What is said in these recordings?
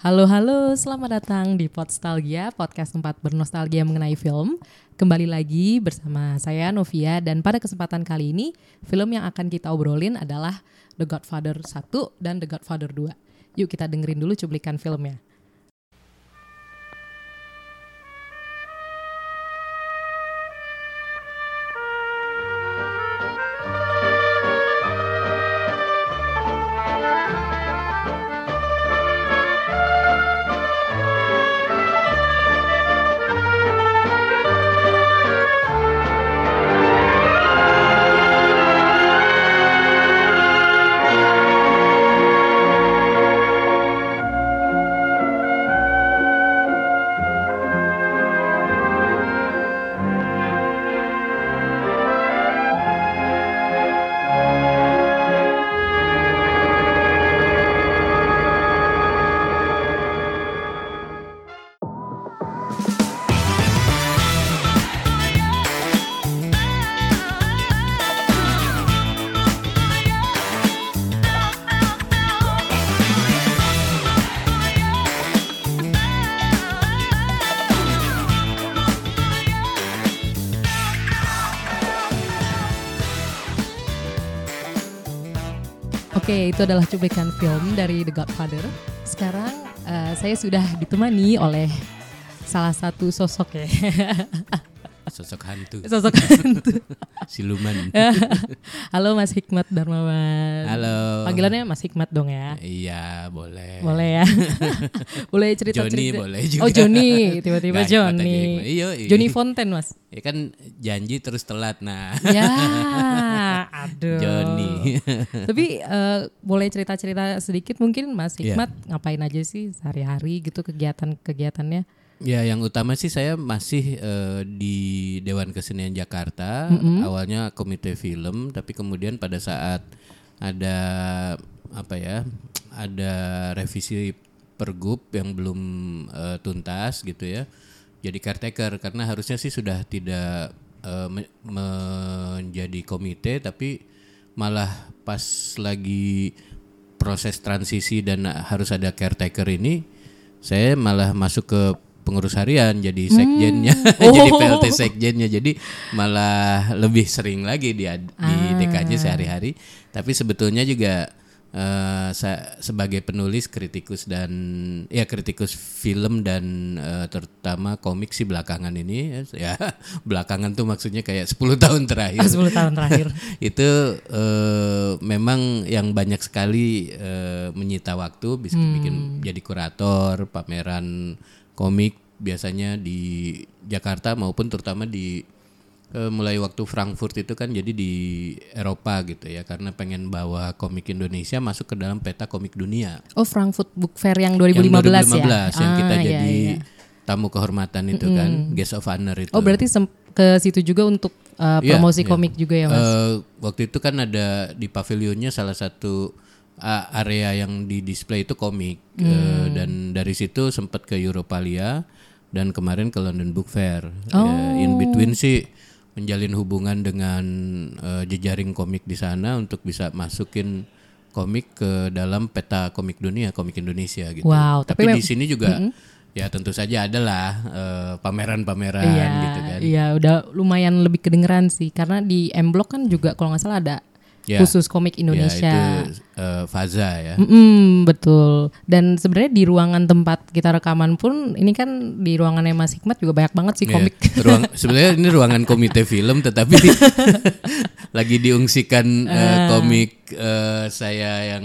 Halo halo, selamat datang di Podstalgia, podcast tempat bernostalgia mengenai film. Kembali lagi bersama saya Novia dan pada kesempatan kali ini film yang akan kita obrolin adalah The Godfather 1 dan The Godfather 2. Yuk kita dengerin dulu cuplikan filmnya. Itu adalah cuplikan film dari The Godfather. Sekarang uh, saya sudah ditemani oleh salah satu sosok ya. Sosok hantu. Sosok hantu. Siluman. Halo Mas Hikmat Darmawan. Halo. Panggilannya Mas Hikmat dong ya. Iya, boleh. Boleh ya. boleh cerita Joni cerita. boleh juga. Oh Joni, tiba-tiba Joni. Iya, iya. Joni Fonten Mas. Ya kan janji terus telat. Nah, ya, aduh. Joni. Tapi eh, boleh cerita-cerita sedikit mungkin Mas Iya. Hikmat ngapain aja sih sehari-hari gitu kegiatan-kegiatannya? Ya, yang utama sih saya masih eh, di Dewan Kesenian Jakarta. Awalnya komite film, tapi kemudian pada saat ada apa ya? Ada revisi pergub yang belum eh, tuntas gitu ya. Jadi caretaker karena harusnya sih sudah tidak eh, me- menjadi komite tapi malah pas lagi proses transisi dan harus ada caretaker ini saya malah masuk ke pengurus harian jadi sekjennya jadi PLT sekjennya. Jadi malah lebih sering lagi di di DKJ sehari-hari. Tapi sebetulnya juga sa- sebagai penulis kritikus dan ya kritikus film dan eh, terutama komik sih belakangan ini ya belakangan tuh maksudnya kayak 10 tahun terakhir. 10 tahun terakhir. itu eh, memang yang banyak sekali eh, menyita waktu bisa bikin jadi kurator pameran komik biasanya di Jakarta maupun terutama di eh, mulai waktu Frankfurt itu kan jadi di Eropa gitu ya karena pengen bawa komik Indonesia masuk ke dalam peta komik dunia Oh Frankfurt Book Fair yang 2015, yang ya? 2015 yang kita Ah, iya, jadi iya. tamu kehormatan itu kan guest of honor itu Oh berarti ke situ juga untuk uh, promosi iya. komik juga ya mas? Eh, waktu itu kan ada di pavilionnya salah satu uh, area yang di display itu komik Hmm. Eh, dan dari situ sempat ke Europalia dan kemarin ke London Book Fair. Oh. Ya, in between sih menjalin hubungan dengan eh, jejaring komik di sana untuk bisa masukin komik ke dalam peta komik dunia, komik Indonesia gitu. Wow, tapi tapi, di sini juga ya tentu saja adalah eh, pameran-pameran Iya, gitu kan. iya udah lumayan lebih kedengeran sih karena di M Block kan juga kalau nggak salah ada Ya. khusus komik Indonesia. Ya, itu eh, Faza ya. Mm-mm, betul. Dan sebenarnya di ruangan tempat kita rekaman pun ini kan di ruangannya Mas Hikmat juga banyak banget sih Iya. komik. Ruang, sebenarnya ini ruangan komite film tetapi lagi diungsikan eh, komik eh, saya yang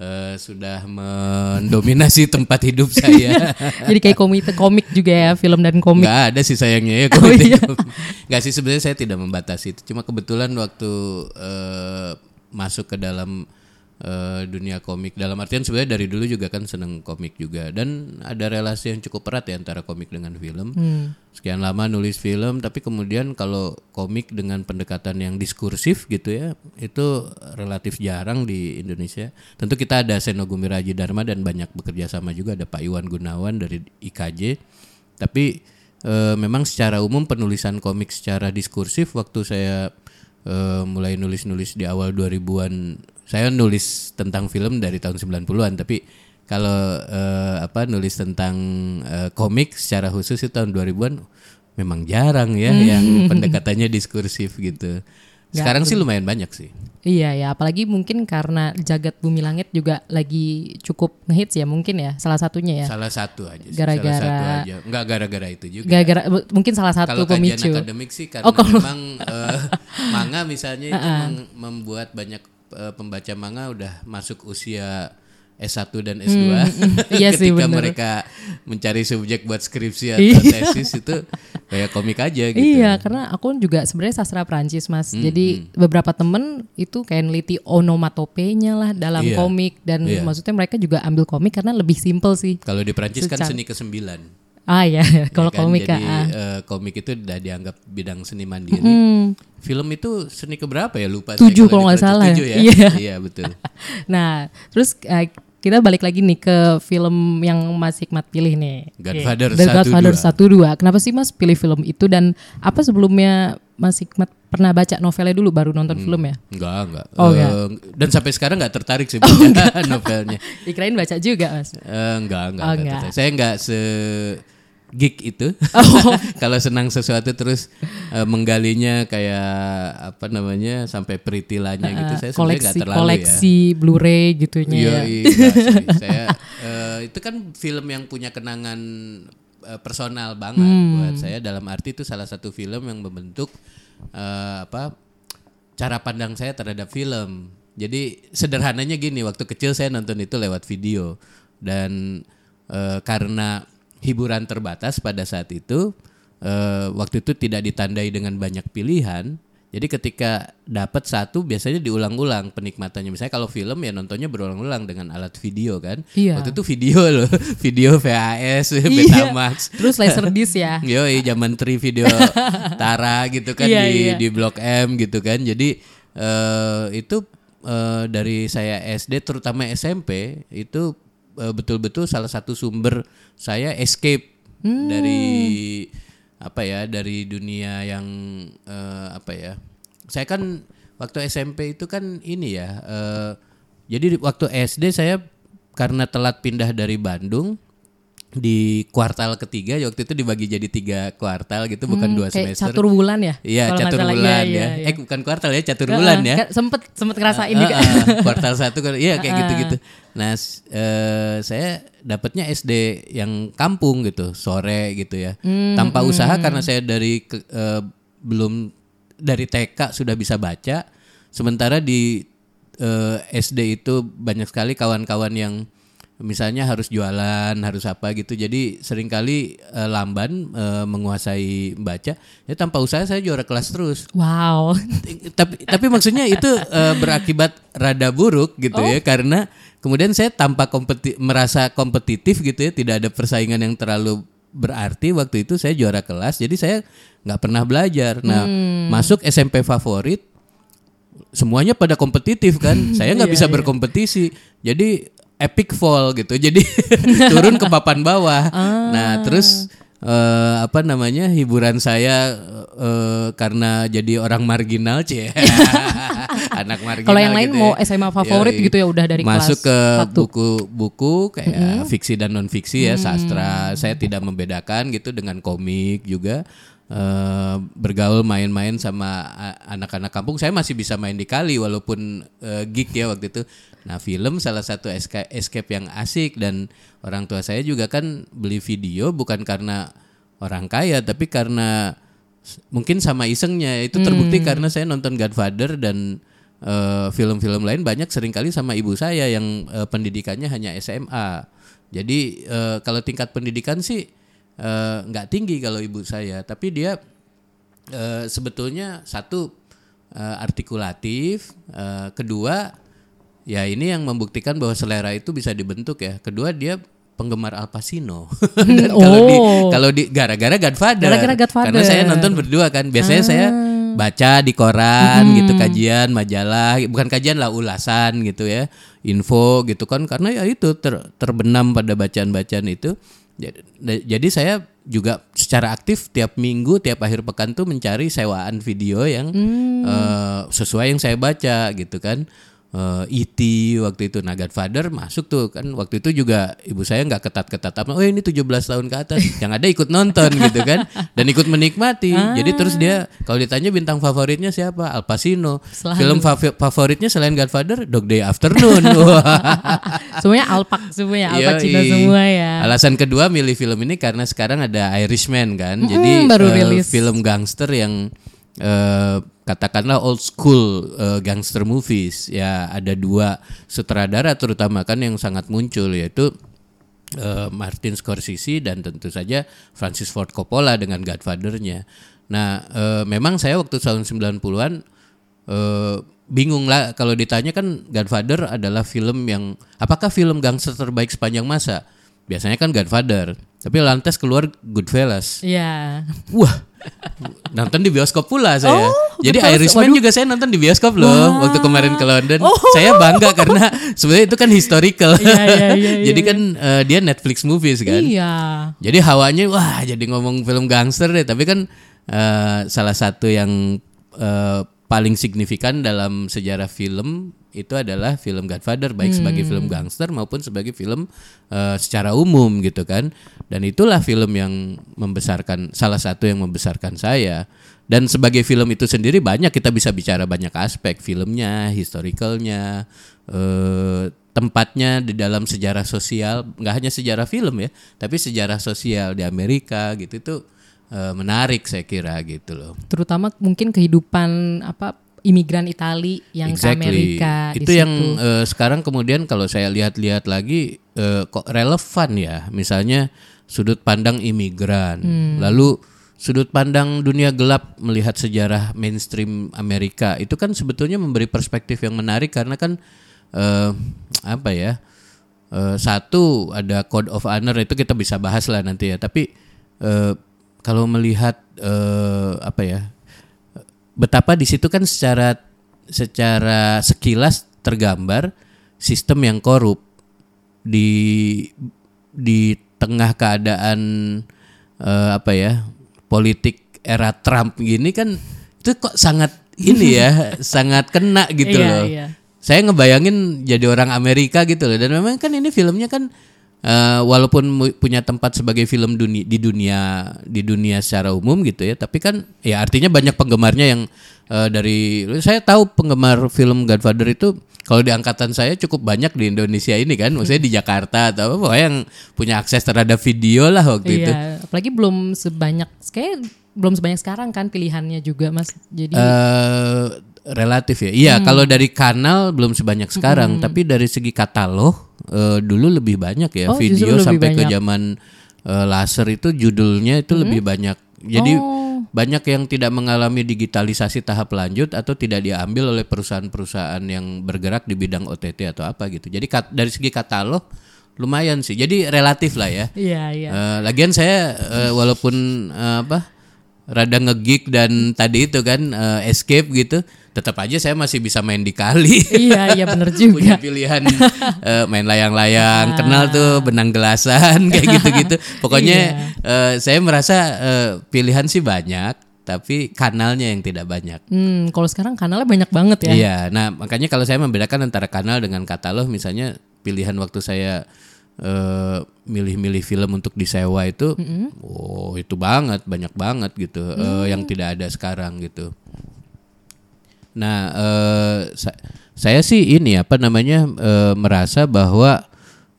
eh, sudah mendominasi tempat hidup saya. Jadi kayak komite komik juga ya film dan komik. Nggak ada sih sayangnya ya Oh, komite. iya. komik. Nggak sih sebenarnya saya tidak membatasi itu. Cuma kebetulan waktu eh, masuk ke dalam eh, dunia komik dalam artian sebenarnya dari dulu juga kan seneng komik juga dan ada relasi yang cukup erat ya antara komik dengan film. Sekian lama nulis film tapi kemudian kalau komik dengan pendekatan yang diskursif gitu ya itu relatif jarang di Indonesia. Tentu kita ada Seno Gumiraji Dharma dan banyak bekerja sama juga ada Pak Iwan Gunawan dari IKJ. Tapi eh, memang secara umum penulisan komik secara diskursif waktu saya eh, mulai nulis-nulis di awal 2000-an saya nulis tentang film dari tahun 90-an tapi kalau eh, apa nulis tentang eh, komik secara khusus itu tahun 2000-an memang jarang ya yang pendekatannya diskursif gitu. Sekarang sih lumayan banyak sih. Iya ya, apalagi mungkin karena jagat bumi langit juga lagi cukup ngehits ya mungkin ya, salah satunya ya. Salah satu aja sih. Gara-gara- salah satu aja. Enggak gara-gara itu juga. Gara-gara mungkin salah satu Kalau pemicu. akademik sih karena Oh, kalau- memang eh, manga misalnya itu meng- membuat banyak eh, pembaca manga udah masuk usia S1 dan S2. iya sih, Ketika bener. mereka mencari subjek buat skripsi Iya. atau tesis itu kayak komik aja gitu. Iya, karena aku juga sebenarnya sastra Prancis, Mas. Hmm, Jadi beberapa temen itu kayak neliti onomatopenya lah dalam Iya. komik dan Iya. maksudnya mereka juga ambil komik karena lebih simple sih. Kalau di Prancis kan seni kesembilan. Ah ya, kalau Ya kan? komik Jadi ah. eh, komik itu udah dianggap bidang seni mandiri. Hmm. Film itu seni keberapa ya lupa Tujuh kalau nggak salah ya. Tujuh ya. Iya. iya betul. Nah, terus eh, kita balik lagi nih ke film yang Mas Hikmat pilih nih. Godfather The 1, Godfather 2. 1 2. Kenapa sih Mas pilih film itu dan apa sebelumnya Mas Hikmat pernah baca novelnya dulu baru nonton film ya? Enggak, enggak. Oh, Eh, enggak. Dan sampai sekarang enggak tertarik sih baca novelnya. Dikirain baca juga, Mas. Eh, enggak, enggak, Oh, enggak enggak. tertarik. Saya enggak se geek itu. Oh. Kalau senang sesuatu terus eh, menggalinya kayak apa namanya sampai peritilanya gitu. Saya sebenarnya koleksi terlalu ya. koleksi Blu-ray gitunya. Iya, ya. iya. Saya eh, itu kan film yang punya kenangan eh, personal banget Hmm. buat saya dalam arti itu salah satu film yang membentuk eh, apa cara pandang saya terhadap film. Jadi sederhananya gini, waktu kecil saya nonton itu lewat video dan eh, karena hiburan terbatas pada saat itu eh, waktu itu tidak ditandai dengan banyak pilihan. Jadi ketika dapat satu biasanya diulang-ulang penikmatannya. Misalnya kalau film ya nontonnya berulang-ulang dengan alat video kan. Iya. Waktu itu video loh, video VHS, Iya. Betamax. Terus laserdisc ya. Yoi zaman tri video Tara gitu kan Iya, di iya. di Blok M gitu kan. Jadi eh itu eh, dari saya SD terutama SMP itu eh, betul-betul salah satu sumber saya escape Hmm. dari apa ya dari dunia yang eh, apa ya. Saya kan waktu SMP itu kan ini ya. eh, jadi di- waktu SD saya karena telat pindah dari Bandung di kuartal ketiga waktu itu dibagi jadi tiga kuartal gitu bukan dua Hmm, Kayak semester catur bulan ya? iya catur salah. bulan Iya, ya iya, eh bukan kuartal ya catur iya. bulan ya Ka- Sempet sempet ngerasain Ah, juga. ah, kuartal satu kan iya kayak gitu-gitu nah s- eh, saya dapatnya SD yang kampung gitu sore gitu ya Hmm, tanpa usaha karena saya dari ke- eh, belum dari TK sudah bisa baca sementara di eh, SD itu banyak sekali kawan-kawan yang misalnya harus jualan harus apa gitu. Jadi sering kali eh, lamban eh, menguasai baca. Ya tanpa usaha saya juara kelas terus. Wow. tapi tapi maksudnya itu eh, berakibat rada buruk gitu ya. Karena kemudian saya tanpa kompeti merasa kompetitif gitu ya. Tidak ada persaingan yang terlalu berarti. Waktu itu saya juara kelas jadi saya nggak pernah belajar. Nah masuk SMP favorit semuanya pada kompetitif kan. Saya nggak bisa berkompetisi. Jadi epic fall gitu. Jadi turun ke papan bawah. Nah terus eh, apa namanya hiburan saya eh, karena jadi orang marginal cie anak marginal Kalau yang lain gitu mau ya. SMA favorit Yoi. gitu ya udah dari masuk kelas ke buku-buku kayak fiksi dan non fiksi ya sastra. Saya tidak membedakan gitu dengan komik juga Eh, bergaul main-main sama anak-anak kampung. Saya masih bisa main di kali walaupun eh, geek ya waktu itu. Nah film salah satu esca- escape yang asik dan orang tua saya juga kan beli video bukan karena orang kaya tapi karena mungkin sama isengnya. Itu terbukti karena saya nonton Godfather dan eh, film-film lain banyak sering kali sama ibu saya yang eh, pendidikannya hanya SMA. Jadi eh, kalau tingkat pendidikan sih eh, nggak tinggi kalau ibu saya, tapi dia eh, sebetulnya satu eh, artikulatif, eh, kedua ya ini yang membuktikan bahwa selera itu bisa dibentuk ya. Kedua dia penggemar Al Pacino. Dan kalau di Oh. kalau di gara-gara Godfather. Gara-gara Godfather. Karena saya nonton berdua kan. Biasanya saya baca di koran gitu kajian majalah bukan kajian lah ulasan gitu ya info gitu kan karena ya itu ter- terbenam pada bacaan-bacaan itu jadi, saya juga secara aktif tiap minggu tiap akhir pekan tuh mencari sewaan video yang eh, sesuai yang saya baca gitu kan uh, E.T. waktu itu nah Godfather masuk tuh kan waktu itu juga ibu saya nggak ketat-ketat apa oh ini 17 tahun ke atas yang ada ikut nonton gitu kan dan ikut menikmati jadi terus dia kalau ditanya bintang favoritnya siapa Al Pacino Selalu. film fav- favoritnya selain Godfather Dog Day Afternoon semuanya Alpak semuanya Al Yoi. Pacino semua ya. Alasan kedua milih film ini karena sekarang ada Irishman kan. Jadi baru eh, rilis. film gangster yang eh, katakanlah old school eh, gangster movies. Ya ada dua sutradara terutama kan yang sangat muncul yaitu eh, Martin Scorsese dan tentu saja Francis Ford Coppola dengan Godfather-nya. Nah, eh, memang saya waktu tahun 90-an eh, bingung lah kalau ditanya kan Godfather adalah film yang apakah film gangster terbaik sepanjang masa? Biasanya kan Godfather, tapi lantas keluar Goodfellas. Iya. Wah, nonton di bioskop pula saya. Oh, Jadi Irishman juga saya nonton di bioskop loh waktu kemarin ke London. Saya bangga karena sebenarnya itu kan historical. Oh. Iya, iya, iya, iya, Jadi kan eh, dia Netflix movies kan. Iya. Jadi hawanya wah jadi ngomong film gangster deh, tapi kan eh, salah satu yang eh, paling signifikan dalam sejarah film itu adalah film Godfather baik sebagai film gangster maupun sebagai film eh, secara umum gitu kan. Dan itulah film yang membesarkan salah satu yang membesarkan saya. Dan sebagai film itu sendiri banyak kita bisa bicara banyak aspek filmnya, historicalnya, eh, tempatnya di dalam sejarah sosial, nggak hanya sejarah film ya, tapi sejarah sosial di Amerika gitu itu eh, menarik saya kira gitu loh. Terutama mungkin kehidupan apa imigran Itali yang ke Amerika Itu yang eh, sekarang kemudian kalau saya lihat-lihat lagi eh, kok relevan ya. Misalnya sudut pandang imigran, Hmm. lalu sudut pandang dunia gelap melihat sejarah mainstream Amerika itu kan sebetulnya memberi perspektif yang menarik karena kan eh, apa ya? eh, satu ada code of honor itu kita bisa bahas lah nanti ya. Tapi eh, kalau melihat eh, apa ya? Betapa di situ kan secara secara sekilas tergambar sistem yang korup di di tengah keadaan eh, apa ya politik era Trump gini kan itu kok sangat ini ya sangat kena gitu Iya, loh. iya. Saya ngebayangin jadi orang Amerika gitu loh dan memang kan ini filmnya kan eh, walaupun punya tempat sebagai film dunia di dunia di dunia secara umum gitu ya tapi kan ya artinya banyak penggemarnya yang eh, dari saya tahu penggemar film Godfather itu kalau di angkatan saya cukup banyak di Indonesia ini kan maksudnya di Jakarta atau apa yang punya akses terhadap video lah waktu itu Iya, apalagi belum sebanyak kayak belum sebanyak sekarang kan pilihannya juga Mas. Jadi eh relatif ya. Iya, kalau dari kanal belum sebanyak sekarang, tapi dari segi katalog eh, dulu lebih banyak ya Oh, video sampai ke banyak. zaman eh, laser itu judulnya itu lebih banyak. Jadi Oh. banyak yang tidak mengalami digitalisasi tahap lanjut atau tidak diambil oleh perusahaan-perusahaan yang bergerak di bidang OTT atau apa gitu. Jadi kat- dari segi katalog lumayan sih. Jadi relatif lah ya. iya iya. Eh, lagian saya eh, walaupun eh, apa rada ngegeek dan tadi itu kan eh, escape gitu, tetap aja saya masih bisa main di kali. iya iya bener Punya juga. pilihan eh, main layang-layang, kenal tuh benang gelasan kayak gitu-gitu. Pokoknya eh, saya merasa eh, pilihan sih banyak, tapi kanalnya yang tidak banyak. Hmm, kalau sekarang kanalnya banyak banget ya. Iya, nah makanya kalau saya membedakan antara kanal dengan katalog, misalnya pilihan waktu saya eh, milih-milih film untuk disewa itu, oh itu banget, banyak banget gitu, eh, yang tidak ada sekarang gitu. Nah, eh, sa- saya sih ini apa namanya eh, merasa bahwa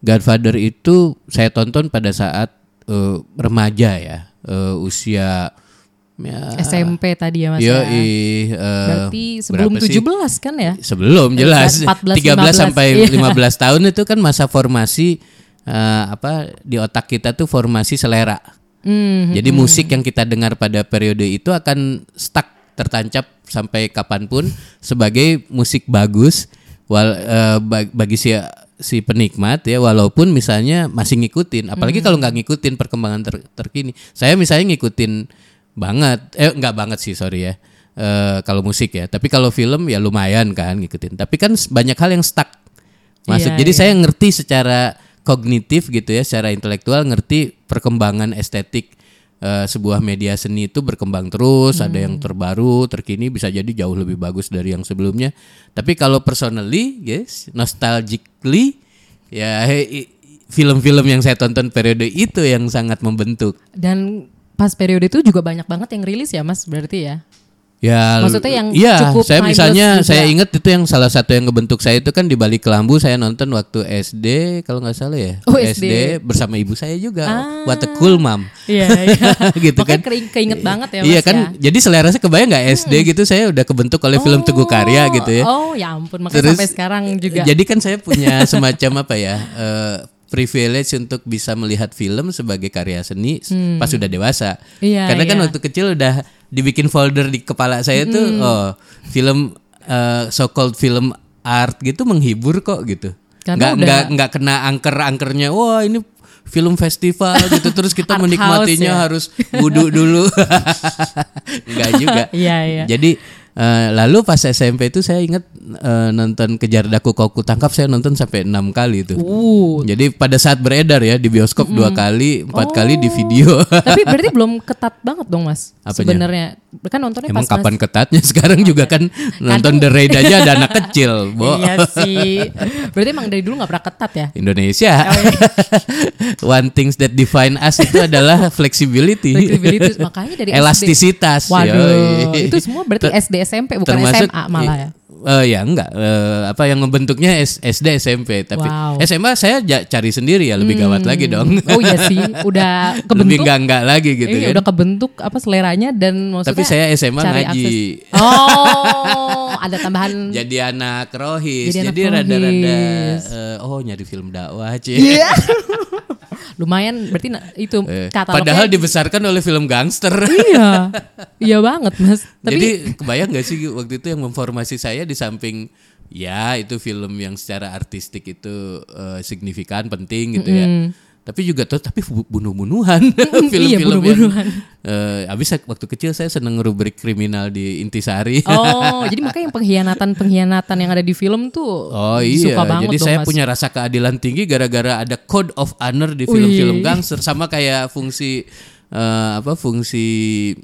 Godfather itu saya tonton pada saat eh, remaja ya, eh, usia ya, SMP tadi ya Mas. Yo, ya. Berarti sebelum berapa sih? 17 kan ya? Sebelum jelas 14, 13 sampai 15 iya. tahun itu kan masa formasi eh, apa di otak kita tuh formasi selera. Hmm, Jadi musik yang kita dengar pada periode itu akan stuck tertancap sampai kapan pun sebagai musik bagus wal, ba- bagi si si penikmat ya walaupun misalnya masih ngikutin apalagi kalau nggak ngikutin perkembangan ter- terkini. Saya misalnya ngikutin banget eh nggak banget sih sorry ya Eh, kalau musik ya. Tapi kalau film ya lumayan kan ngikutin. Tapi kan banyak hal yang stuck. Masuk Iya, jadi iya. saya ngerti secara kognitif gitu ya secara intelektual ngerti perkembangan estetik eh, sebuah media seni itu berkembang terus, ada yang terbaru, terkini bisa jadi jauh lebih bagus dari yang sebelumnya. Tapi kalau personally, guys, nostalgically ya film-film yang saya tonton periode itu yang sangat membentuk. Dan pas periode itu juga banyak banget yang rilis ya Mas berarti ya. Ya, Maksudnya yang iya, cukup saya misalnya juga. saya ingat itu yang salah satu yang ngebentuk saya itu kan di balik kelambu saya nonton waktu SD kalau nggak salah ya Oh, SD. bersama ibu saya juga Ah. What a cool mom Iya, iya. gitu Makanya kan keing- keinget banget ya Mas iya kan ya. Hmm. jadi selera saya kebayang nggak SD gitu saya udah kebentuk oleh film Teguh Karya gitu ya Oh ya ampun makanya Terus, sampai sekarang juga. jadi kan saya punya semacam apa ya eh, privilege untuk bisa melihat film sebagai karya seni s- pas sudah dewasa. Hmm. Iya, Karena kan iya. waktu kecil udah dibikin folder di kepala saya tuh Hmm. oh film eh, so called film art gitu menghibur kok gitu. Karena nggak udah- nggak nggak kena angker-angkernya. Wah, ini film festival gitu terus kita Art house menikmatinya ya. harus wudhu dulu. Enggak juga. Iya iya. Jadi eh, lalu pas SMP itu saya ingat eh, nonton Kejar Daku Kau Ku Tangkap saya nonton sampai enam kali itu. Uh. Jadi pada saat beredar ya di bioskop dua kali, empat kali di Oh. video. Tapi berarti belum ketat banget dong Mas. Apanya? Sebenarnya kan nontonnya Emang pas kapan Mas. ketatnya sekarang juga kan nonton The Raid aja ada anak kecil, Bo. Iya sih. Berarti emang dari dulu nggak pernah ketat ya? Indonesia. Oh, iya. One things that define us itu adalah flexibility. Flexibility makanya dari Elastisitas. SD. Waduh, yoi. itu semua berarti SD SMP bukan termasuk SMA malah ya. Eh, ya enggak. Eh, apa yang membentuknya SD SMP tapi Wow. SMA saya cari sendiri ya lebih gawat lagi dong. Oh iya sih, udah lebih kebentuk. enggak enggak lagi gitu Iya, kan udah kebentuk apa seleranya dan maksudnya tapi saya SMA cari ngaji. akses. Oh, ada tambahan. Jadi anak rohis. Jadi jadi, rada-rada eh, oh nyari film dakwah cie Iya. lumayan berarti itu Eh, katalognya padahal dibesarkan oleh film gangster iya. Iya banget, Mas. Tapi jadi kebayang gak sih waktu itu yang memformasi saya di samping ya itu film yang secara artistik itu eh, signifikan penting gitu ya tapi juga tuh tapi bu- bunuh-bunuhan film-film iya, bunuh-bunuhan. yang eh, abis waktu kecil saya seneng rubrik kriminal di Intisari Oh, jadi makanya yang pengkhianatan-pengkhianatan yang ada di film tuh Oh iya, suka banget jadi dong, saya Mas. punya rasa keadilan tinggi gara-gara ada code of honor di film-film gangster sama kayak fungsi eh, apa fungsi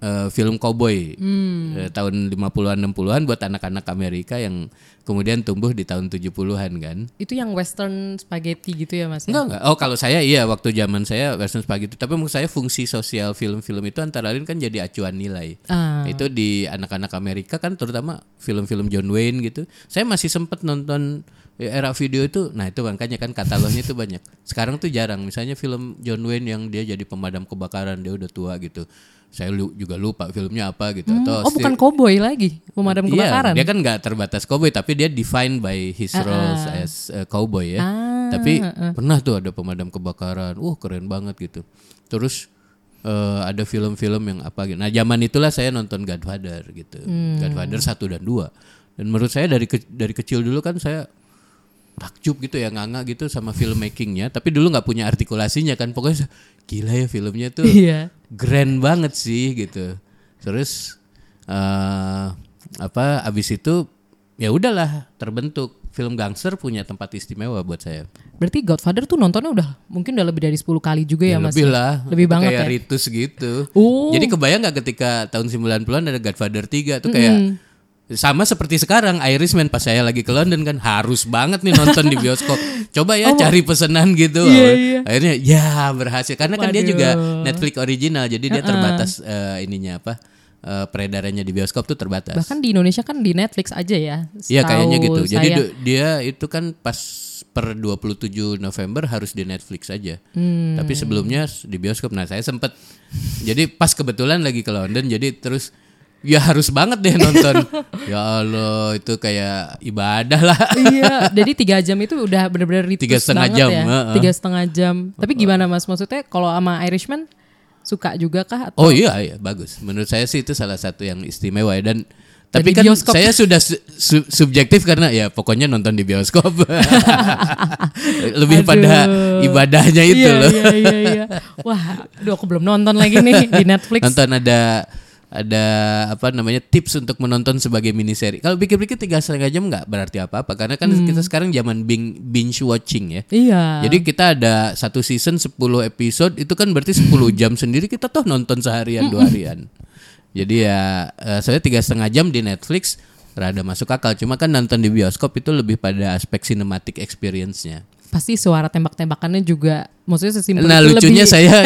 eh, film cowboy Hmm. eh, tahun 50-an 60-an buat anak-anak Amerika yang kemudian tumbuh di tahun 70-an kan. Itu yang western spaghetti gitu ya, Mas? ya? Enggak enggak. Oh, kalau saya iya waktu zaman saya western spaghetti, tapi menurut saya fungsi sosial film-film itu antara lain kan jadi acuan nilai. Ah. Itu di anak-anak Amerika kan terutama film-film John Wayne gitu. Saya masih sempet nonton ya, era video itu. Nah, itu makanya kan katalognya itu banyak. Sekarang tuh jarang. Misalnya film John Wayne yang dia jadi pemadam kebakaran, dia udah tua gitu. Saya lu- juga lupa filmnya apa gitu atau Oh, bukan cowboy lagi, pemadam kebakaran. Iya, dia kan nggak terbatas cowboy tapi dia defined by his roles as a cowboy ya. Ah, tapi pernah tuh ada pemadam kebakaran. Wah, keren banget gitu. Terus eh, ada film-film yang apa gitu. Nah, zaman itulah saya nonton Godfather gitu. Hmm. Godfather 1 dan 2. Dan menurut saya dari ke- dari kecil dulu kan saya takjub gitu ya nganga gitu sama filmmakingnya tapi dulu nggak punya artikulasinya kan pokoknya gila ya filmnya tuh Iya. grand banget sih gitu. Terus eh apa abis itu ya udahlah terbentuk film gangster punya tempat istimewa buat saya. Berarti Godfather tuh nontonnya udah mungkin udah lebih dari 10 kali juga ya, Mas? lebih lah. Lebih banget kayak ya? ritus gitu. Oh. Jadi kebayang nggak ketika tahun 90-an ada Godfather 3 tuh kayak sama seperti sekarang Irishman pas saya lagi ke London kan harus banget nih nonton di bioskop. Coba ya cari pesanan gitu. Oh. Iya, iya. Akhirnya ya berhasil karena kan dia Waduh. juga Netflix original jadi dia terbatas eh, ininya apa? eh, peredarannya di bioskop tuh terbatas. Bahkan di Indonesia kan di Netflix aja ya. Iya kayaknya gitu. Jadi saya. du- dia itu kan pas per 27 November harus di Netflix aja. Hmm. Tapi sebelumnya di bioskop. Nah, saya sempet jadi pas kebetulan lagi ke London jadi terus ya harus banget deh nonton. ya Allah, itu kayak ibadah lah. iya, jadi tiga jam itu udah bener-bener ritus Tiga setengah banget jam, ya. heeh. Tiga setengah jam. Tapi gimana mas? Maksudnya kalau sama Irishman suka juga kah? Atau? Oh iya iya bagus. Menurut saya sih itu salah satu yang istimewa ya dan tapi kan bioskop. saya sudah su- su- subjektif karena ya pokoknya nonton di bioskop. Lebih pada Aduh. ibadahnya itu iya, loh. Iya iya iya. Wah, aduh aku belum nonton lagi nih di Netflix. Nonton ada ada apa namanya tips untuk menonton sebagai mini seri. Kalau pikir-pikir tiga setengah jam nggak berarti apa-apa karena kan kita sekarang zaman bing, binge watching ya. Iya. Jadi kita ada satu season 10 episode itu kan berarti 10 jam sendiri kita toh nonton seharian dua harian. Jadi ya eh, saya tiga setengah jam di Netflix rada masuk akal. Cuma kan nonton di bioskop itu lebih pada aspek cinematic experience-nya. Pasti suara tembak-tembakannya juga maksudnya sesimpel Nah itu lucunya lebih- saya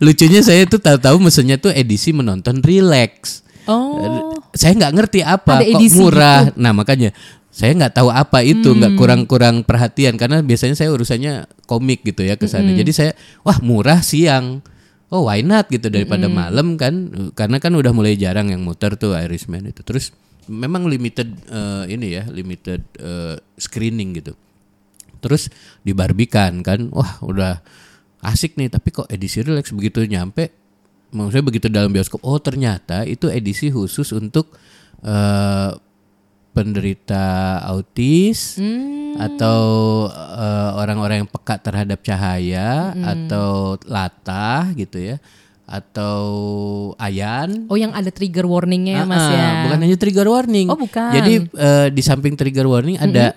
lucunya saya tuh tahu-tahu mesennya tuh edisi menonton relax. Oh. Saya nggak ngerti apa Ada kok murah. Nah makanya saya nggak tahu apa itu nggak Hmm. kurang-kurang perhatian karena biasanya saya urusannya komik gitu ya ke sana. Hmm. Jadi saya wah murah siang. Oh why not gitu daripada Hmm. malam kan karena kan udah mulai jarang yang muter tuh Irishman itu. Terus memang limited eh, ini ya limited eh, screening gitu. Terus dibarbikan kan, wah udah asik nih. Tapi kok edisi relax begitu nyampe, maksudnya begitu dalam bioskop, oh ternyata itu edisi khusus untuk eh, penderita autis atau eh, orang-orang yang peka terhadap cahaya atau latah gitu ya, atau ayan. Oh yang ada trigger warningnya ya Mas Ah, ya. Bukan hanya trigger warning. Oh, bukan. Jadi eh, di samping trigger warning ada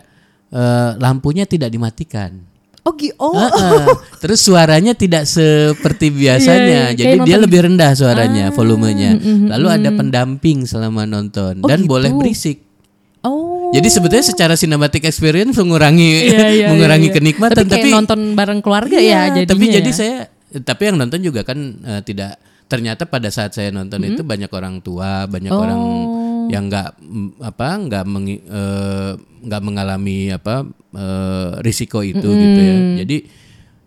eh, lampunya tidak dimatikan. Oh, oh. Ah, ah. Terus suaranya tidak seperti biasanya. Iya, iya, Jadi kayak dia nonton- lebih rendah suaranya, volumenya. Lalu ada pendamping selama nonton Oh, dan gitu. boleh berisik. Oh. Jadi sebetulnya secara cinematic experience mengurangi Iya, iya, mengurangi iya, iya. kenikmatan tapi, kayak tapi nonton bareng keluarga Iya, ya jadinya tapi jadi ya. saya tapi yang nonton juga kan eh, tidak ternyata pada saat saya nonton Mm-hmm. itu banyak orang tua, banyak Oh. orang yang nggak mm, apa nggak eh, nggak mengalami apa eh, risiko itu gitu ya. Jadi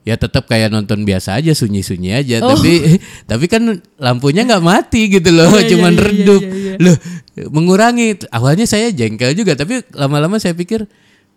ya tetap kayak nonton biasa aja sunyi-sunyi aja Oh. tapi tapi kan lampunya nggak mati gitu loh Iya, iya, cuman iya, redup iya, iya. loh mengurangi awalnya saya jengkel juga tapi lama-lama saya pikir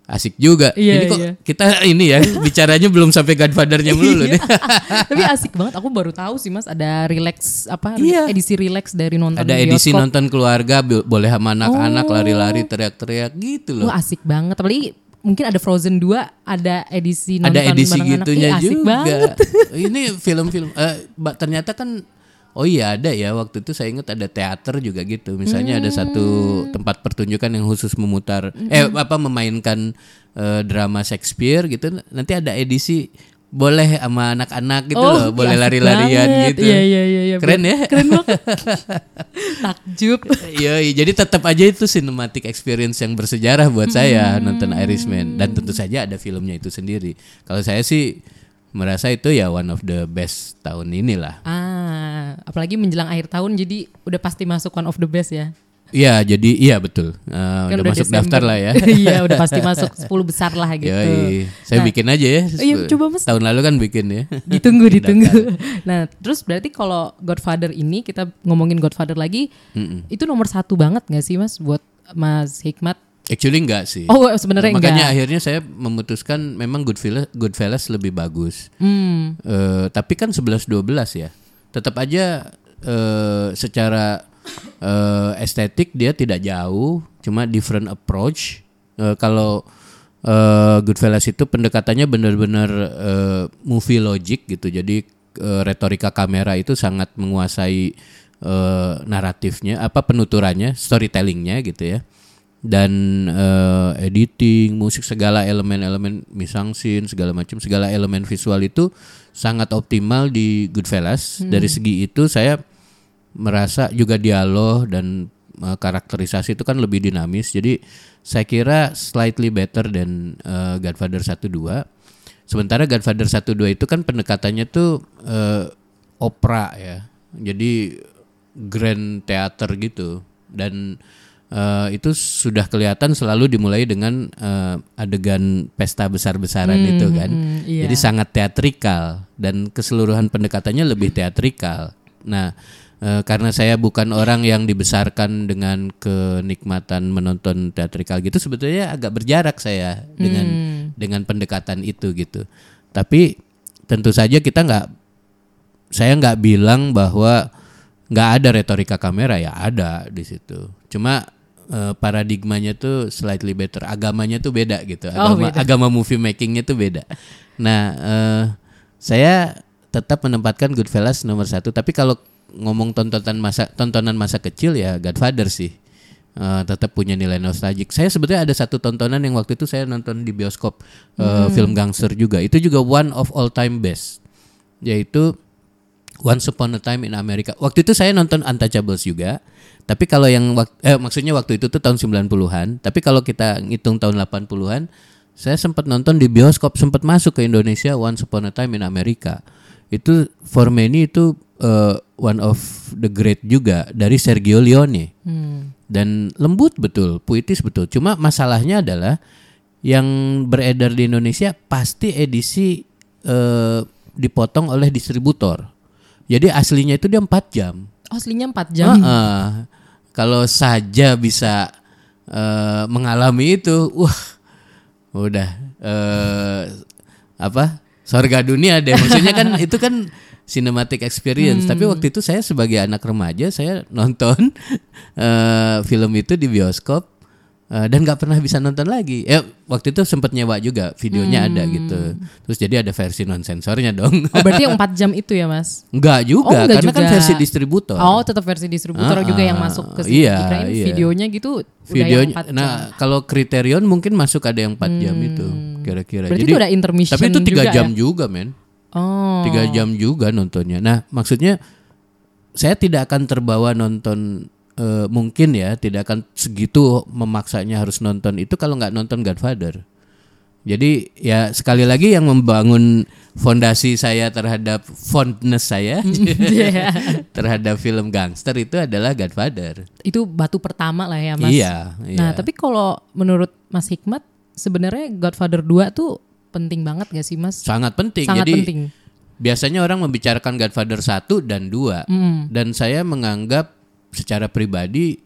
asik juga Iya, ini kok iya. kita ini ya bicaranya belum sampai Godfather-nya melulu nih tapi asik banget aku baru tahu sih Mas ada relax apa Iya. edisi relax dari nonton ada di edisi bioskop. nonton keluarga bo- boleh sama anak-anak Oh. lari-lari teriak-teriak gitu loh Wah asik banget apalagi mungkin ada Frozen 2 ada edisi nonton ada edisi bareng anak. gitunya Ih, asik juga. banget Ini film-film eh, ba- ternyata kan oh iya ada ya waktu itu saya ingat ada teater juga gitu. Misalnya ada satu Hmm. tempat pertunjukan yang khusus memutar eh apa memainkan eh, drama Shakespeare gitu. Nanti ada edisi boleh sama anak-anak gitu Oh, loh, boleh lari-larian gitu. Iya, iya, iya, iya. Keren ya? Keren banget. Takjub. Iya, iya. jadi tetap aja itu cinematic experience yang bersejarah buat saya nonton Irishman dan tentu saja ada filmnya itu sendiri. Kalau saya sih merasa itu ya one of the best tahun inilah. Ah, apalagi menjelang akhir tahun jadi udah pasti masuk one of the best ya. Iya, jadi iya betul. Eh, Kan udah, masuk Desember. daftar lah ya. Iya, udah pasti masuk 10 besar lah gitu. Yoi. Saya Nah, bikin aja ya. Iya, coba, Mas. Tahun lalu kan bikin ya. Ditunggu, ditunggu. Nah, terus berarti kalau Godfather ini kita ngomongin Godfather lagi, itu nomor satu banget gak sih Mas buat Mas Hikmat? Actually enggak sih. Oh, sebenarnya Makanya enggak. akhirnya saya memutuskan memang Goodfellas, Goodfellas lebih bagus. Hmm. Eh, tapi kan 11-12 ya. Tetap aja eh, secara eh, estetik dia tidak jauh, cuma different approach. Eh, kalau eh, Goodfellas itu pendekatannya benar-benar eh, movie logic gitu. Jadi eh, retorika kamera itu sangat menguasai eh, naratifnya, apa penuturannya, storytellingnya gitu ya dan eh, editing, musik segala elemen-elemen misang scene segala macam segala elemen visual itu sangat optimal di Goodfellas. Dari segi itu saya merasa juga dialog dan eh, karakterisasi itu kan lebih dinamis. Jadi saya kira slightly better than eh, Godfather 1 2. Sementara Godfather 1 2 itu kan pendekatannya tuh eh, opera ya. Jadi grand theater gitu dan eh, itu sudah kelihatan selalu dimulai dengan eh, adegan pesta besar-besaran itu kan. hmm, iya. Jadi sangat teatrikal dan keseluruhan pendekatannya lebih teatrikal. Nah, eh, karena saya bukan orang yang dibesarkan dengan kenikmatan menonton teatrikal gitu, sebetulnya agak berjarak saya dengan dengan pendekatan itu gitu. Tapi tentu saja kita nggak, saya nggak bilang bahwa nggak ada retorika kamera ya ada di situ. Cuma eh, paradigmanya tuh slightly better, agamanya tuh beda gitu. Oh, Agama, beda. agama movie makingnya tuh beda. Nah, eh, saya tetap menempatkan Goodfellas nomor satu. Tapi kalau ngomong tontonan masa tontonan masa kecil ya Godfather sih. Uh, tetap punya nilai nostalgic. Saya sebetulnya ada satu tontonan yang waktu itu saya nonton di bioskop uh, film gangster juga. Itu juga one of all time best. Yaitu Once Upon a Time in America. Waktu itu saya nonton Untouchables juga. Tapi kalau yang eh, maksudnya waktu itu tuh tahun 90-an. Tapi kalau kita ngitung tahun 80-an, saya sempat nonton di bioskop, sempat masuk ke Indonesia Once Upon a Time in America. Itu for many itu uh, one of the great juga dari Sergio Leone. Dan lembut betul, puitis betul. Cuma masalahnya adalah yang beredar di Indonesia pasti edisi eh, dipotong oleh distributor. Jadi aslinya itu dia 4 jam. Aslinya 4 jam. Heeh. Kalau saja bisa eh, mengalami itu, wah, udah eh, apa? Sorga dunia deh. Maksudnya kan itu kan cinematic experience. Tapi waktu itu saya sebagai anak remaja saya nonton eh, film itu di bioskop eh, dan nggak pernah bisa nonton lagi. Ya waktu itu sempat nyewa juga videonya ada gitu. Terus jadi ada versi non sensornya dong. Oh, berarti yang 4 jam itu ya, Mas? Enggak juga, Oh, enggak karena kan juga. versi distributor. Oh, tetap versi distributor Ah, juga yang masuk ke sini. iya, Kirain iya. videonya gitu udah Videonya, yang 4 jam. nah kalau Criterion mungkin masuk ada yang 4 jam itu kira-kira. Berarti itu ada intermission Tapi itu tiga jam ya? juga men, Oh. tiga jam juga nontonnya. Nah maksudnya saya tidak akan terbawa nonton eh, mungkin ya, tidak akan segitu memaksanya harus nonton itu kalau nggak nonton Godfather. Jadi ya sekali lagi yang membangun fondasi saya terhadap fondness saya Iya. terhadap film gangster itu adalah Godfather. itu batu pertama lah ya, Mas. Iya, Nah, iya. tapi kalau menurut Mas Hikmat sebenarnya Godfather 2 tuh penting banget gak sih, Mas? sangat penting. Sangat Jadi penting. biasanya orang membicarakan Godfather 1 dan 2 dan saya menganggap secara pribadi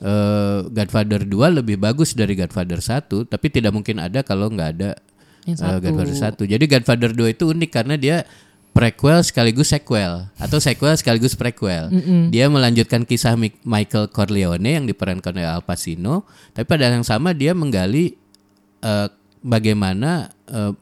eh, Godfather 2 lebih bagus dari Godfather 1 tapi tidak mungkin ada kalau nggak ada satu. Godfather 1 jadi Godfather 2 itu unik karena dia prequel sekaligus sequel atau sequel sekaligus prequel dia melanjutkan kisah Mi- Michael Corleone yang diperankan oleh Al Pacino tapi pada yang sama dia menggali eh, bagaimana eh,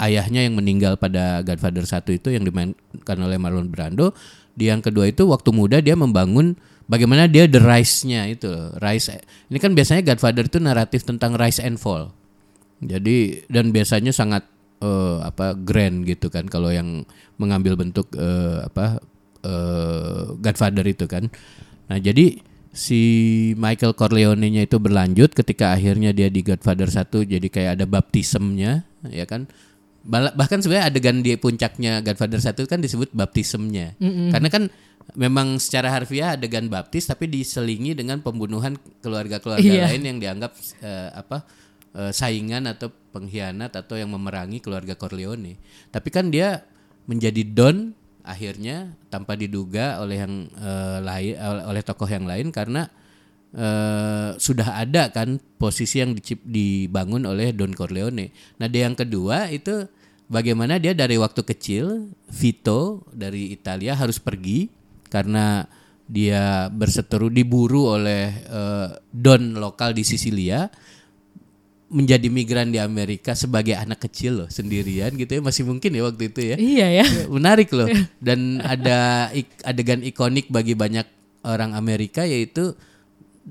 ayahnya yang meninggal pada Godfather 1 itu yang dimainkan oleh Marlon Brando. Di yang kedua itu waktu muda dia membangun bagaimana dia the rise-nya itu, rise. Ini kan biasanya Godfather itu naratif tentang rise and fall. Jadi dan biasanya sangat eh, apa grand gitu kan kalau yang mengambil bentuk eh, apa eh, Godfather itu kan. Nah, jadi si Michael Corleone-nya itu berlanjut ketika akhirnya dia di Godfather 1 jadi kayak ada baptisemnya ya kan. Bahkan sebenarnya adegan di puncaknya Godfather 1 kan disebut baptisemnya. Karena kan memang secara harfiah adegan baptis tapi diselingi dengan pembunuhan keluarga-keluarga Iya. lain yang dianggap eh, apa eh, saingan atau pengkhianat atau yang memerangi keluarga Corleone. Tapi kan dia menjadi don akhirnya tanpa diduga oleh yang eh, lain oleh tokoh yang lain karena eh, sudah ada kan posisi yang dicip- dibangun oleh Don Corleone. Nah, dia yang kedua itu bagaimana dia dari waktu kecil Vito dari Italia harus pergi karena dia berseteru diburu oleh eh, don lokal di Sisilia menjadi migran di Amerika sebagai anak kecil loh sendirian gitu ya masih mungkin ya waktu itu ya Iya ya. menarik loh dan ada adegan ikonik bagi banyak orang Amerika yaitu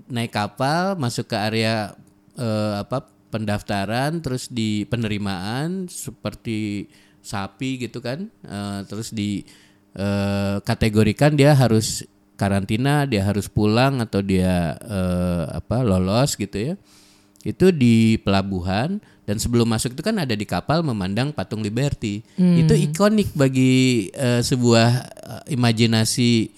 naik kapal masuk ke area eh, apa pendaftaran terus di penerimaan seperti sapi gitu kan Eh, terus di eh, kategorikan dia harus karantina dia harus pulang atau dia eh, apa lolos gitu ya itu di pelabuhan dan sebelum masuk itu kan ada di kapal memandang patung Liberty. Itu ikonik bagi eh, sebuah eh, imajinasi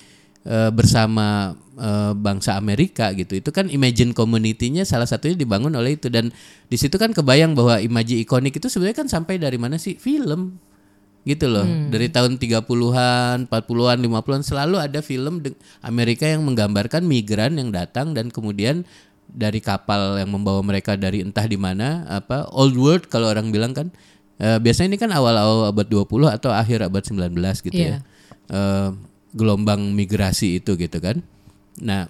eh, bersama eh, bangsa Amerika gitu. Itu kan imagine community-nya salah satunya dibangun oleh itu dan di situ kan kebayang bahwa imaji ikonik itu sebenarnya kan sampai dari mana sih? Film gitu loh. Dari tahun 30-an, 40-an, 50-an selalu ada film Amerika yang menggambarkan migran yang datang dan kemudian dari kapal yang membawa mereka dari entah di mana apa old world kalau orang bilang kan Eh, biasanya ini kan awal-awal abad 20 atau akhir abad 19 gitu Iya. ya. Eh, gelombang migrasi itu gitu kan. Nah,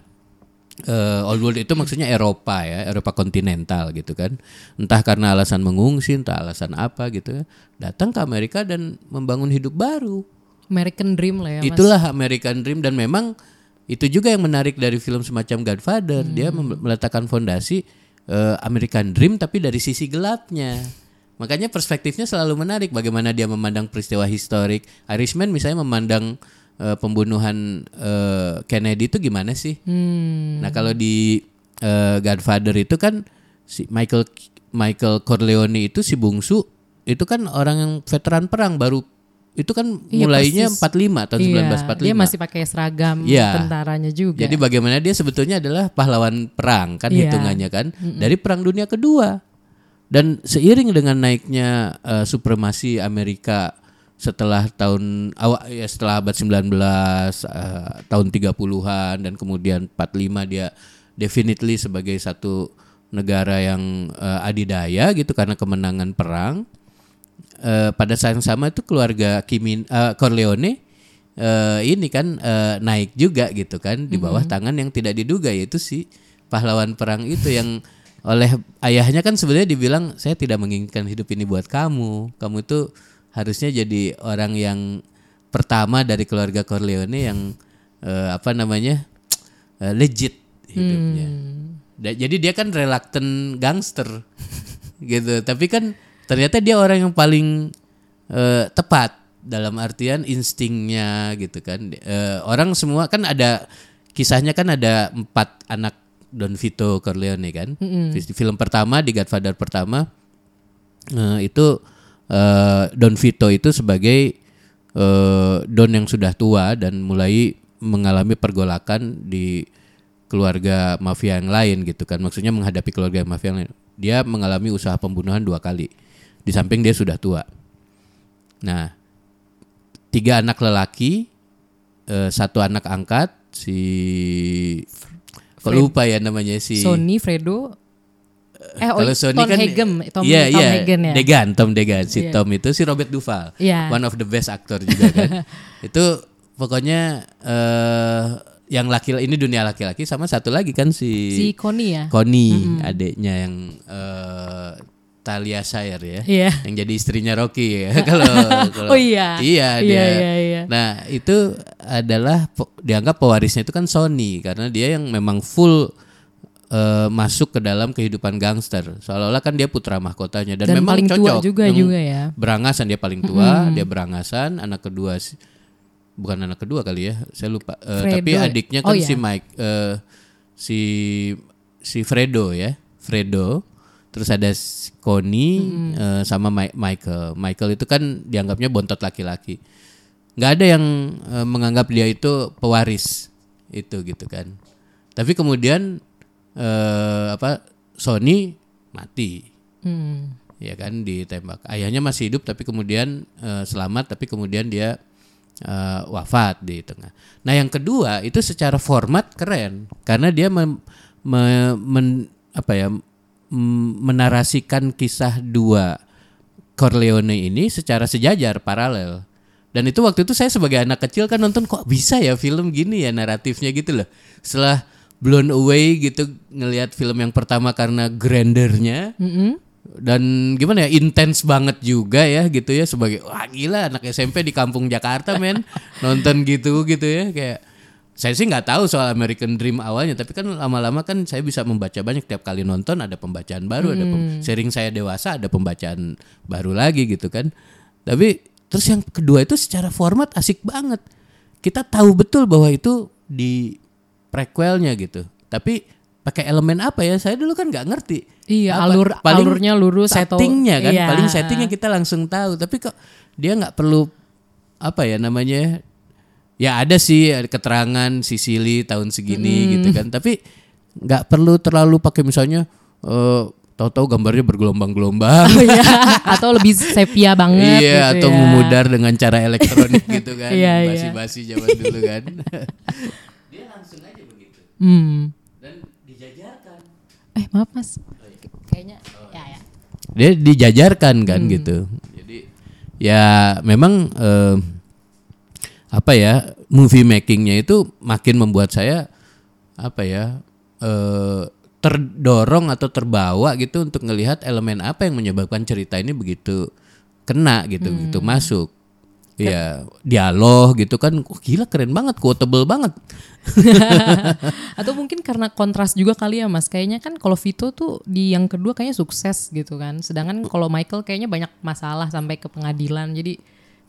eh, old world itu maksudnya Eropa ya, Eropa kontinental gitu kan. Entah karena alasan mengungsi, entah alasan apa gitu ya. Datang ke Amerika dan membangun hidup baru. American Dream lah ya Mas. itulah American Dream dan memang itu juga yang menarik dari film semacam Godfather dia mem- meletakkan fondasi eh, American Dream tapi dari sisi gelapnya makanya perspektifnya selalu menarik bagaimana dia memandang peristiwa historik Irishman misalnya memandang eh, pembunuhan eh, Kennedy itu gimana sih Hmm. nah kalau di eh, Godfather itu kan si Michael Michael Corleone itu si bungsu itu kan orang yang veteran perang baru itu kan Iya, mulainya persis. 45 tahun Iya, 1945 Dia masih pakai seragam Iya. tentaranya juga. jadi bagaimana dia sebetulnya adalah pahlawan perang kan Iya. hitungannya kan dari perang dunia kedua. Dan seiring dengan naiknya eh, supremasi Amerika setelah tahun awal ya setelah abad 19 eh, tahun 30-an dan kemudian 45 dia definitely sebagai satu negara yang eh, adidaya gitu karena kemenangan perang. Eh, pada saat yang sama itu keluarga Kimin eh, Corleone eh, ini kan eh, naik juga gitu kan di bawah tangan yang tidak diduga yaitu si pahlawan perang itu yang oleh ayahnya kan sebenarnya dibilang saya tidak menginginkan hidup ini buat kamu kamu itu harusnya jadi orang yang pertama dari keluarga Corleone yang eh, apa namanya eh, legit hidupnya. Da- jadi dia kan reluctant gangster gitu. Tapi kan ternyata dia orang yang paling eh, tepat dalam artian instingnya gitu kan. Eh, orang semua kan ada kisahnya kan ada empat anak Don Vito Corleone kan. Di film pertama di Godfather pertama eh, itu eh, Don Vito itu sebagai eh, Don yang sudah tua dan mulai mengalami pergolakan di keluarga mafia yang lain gitu kan. Maksudnya menghadapi keluarga mafia yang lain. Dia mengalami usaha pembunuhan dua kali. Di samping dia sudah tua. Nah tiga anak lelaki eh, satu anak angkat si kok lupa ya namanya si Sony, Fredo, eh kalau Sony Tom kan Hagen, Tom, iya, Tom iya, Hagen ya. Degan, Tom Degan, si Iya. Tom itu si Robert Duval, Iya. one of the best aktor juga kan. itu pokoknya eh yang laki ini dunia laki-laki sama satu lagi kan si, Si Connie ya. Connie adiknya yang eh Talia Shire ya. Iya. Yang jadi istrinya Rocky ya. kalau Oh iya. Iya Iya, dia. iya, iya. Nah, itu adalah dianggap pewarisnya itu kan Sony karena dia yang memang full eh, masuk ke dalam kehidupan gangster. Seolah-olah kan dia putra mahkotanya dan, Dan memang paling tua cocok. juga Yang juga ya. Berangasan dia paling tua, dia berangasan, anak kedua bukan anak kedua kali ya, saya lupa. Fredo tapi ya? adiknya Oh, kan iya. si Mike eh, si si Fredo ya, Fredo. Terus ada si Connie eh, sama Mi- Michael. Michael itu kan dianggapnya bontot laki-laki. nggak ada yang eh, menganggap dia itu pewaris itu gitu kan. Tapi kemudian eh, apa Sony mati Hmm. ya kan ditembak. Ayahnya masih hidup tapi kemudian eh, selamat tapi kemudian dia eh, wafat di tengah. Nah yang kedua itu secara format keren karena dia mem- me- men- apa ya menarasikan kisah dua Corleone ini secara sejajar paralel. Dan itu waktu itu saya sebagai anak kecil kan nonton kok bisa ya film gini ya naratifnya gitu loh. Setelah blown away gitu ngelihat film yang pertama karena grandernya. Mm-mm. dan gimana ya intens banget juga ya gitu ya sebagai wah gila anak SMP di kampung Jakarta men. Nonton gitu gitu ya kayak saya sih nggak tahu soal American Dream awalnya tapi kan lama-lama kan saya bisa membaca banyak tiap kali nonton ada pembacaan baru ada pem- sering saya dewasa ada pembacaan baru lagi gitu kan. Tapi terus yang kedua itu secara format asik banget. Kita tahu betul bahwa itu di prequelnya gitu. Tapi pakai elemen apa ya? Saya dulu kan nggak ngerti. Iya, apa? alur Paling alurnya lurus settingnya kan? Iya. paling settingnya kita langsung tahu. Tapi kok dia nggak perlu apa ya namanya? Ya ada sih ada keterangan Sicily tahun segini gitu kan. Tapi nggak perlu terlalu pakai misalnya eh tahu-tahu gambarnya bergelombang-gelombang. Oh iya, atau lebih sepia banget iya gitu atau ya. memudar dengan cara elektronik gitu kan. Iya, iya. basi-basi zaman dulu kan dia langsung aja begitu Hmm. dan dijajarkan Eh, maaf Mas. Kayaknya ya ya. dia dijajarkan kan Hmm. gitu jadi ya memang eh, apa ya movie makingnya itu makin membuat saya apa ya eh, terdorong atau terbawa gitu untuk ngelihat elemen apa yang menyebabkan cerita ini begitu kena gitu Hmm. gitu masuk Iya, dialog gitu kan. Oh, gila keren banget, quotable banget. Atau mungkin karena kontras juga kali ya Mas. Kayaknya kan kalau Vito tuh di yang kedua kayaknya sukses gitu kan. Sedangkan kalau Michael kayaknya banyak masalah sampai ke pengadilan. Jadi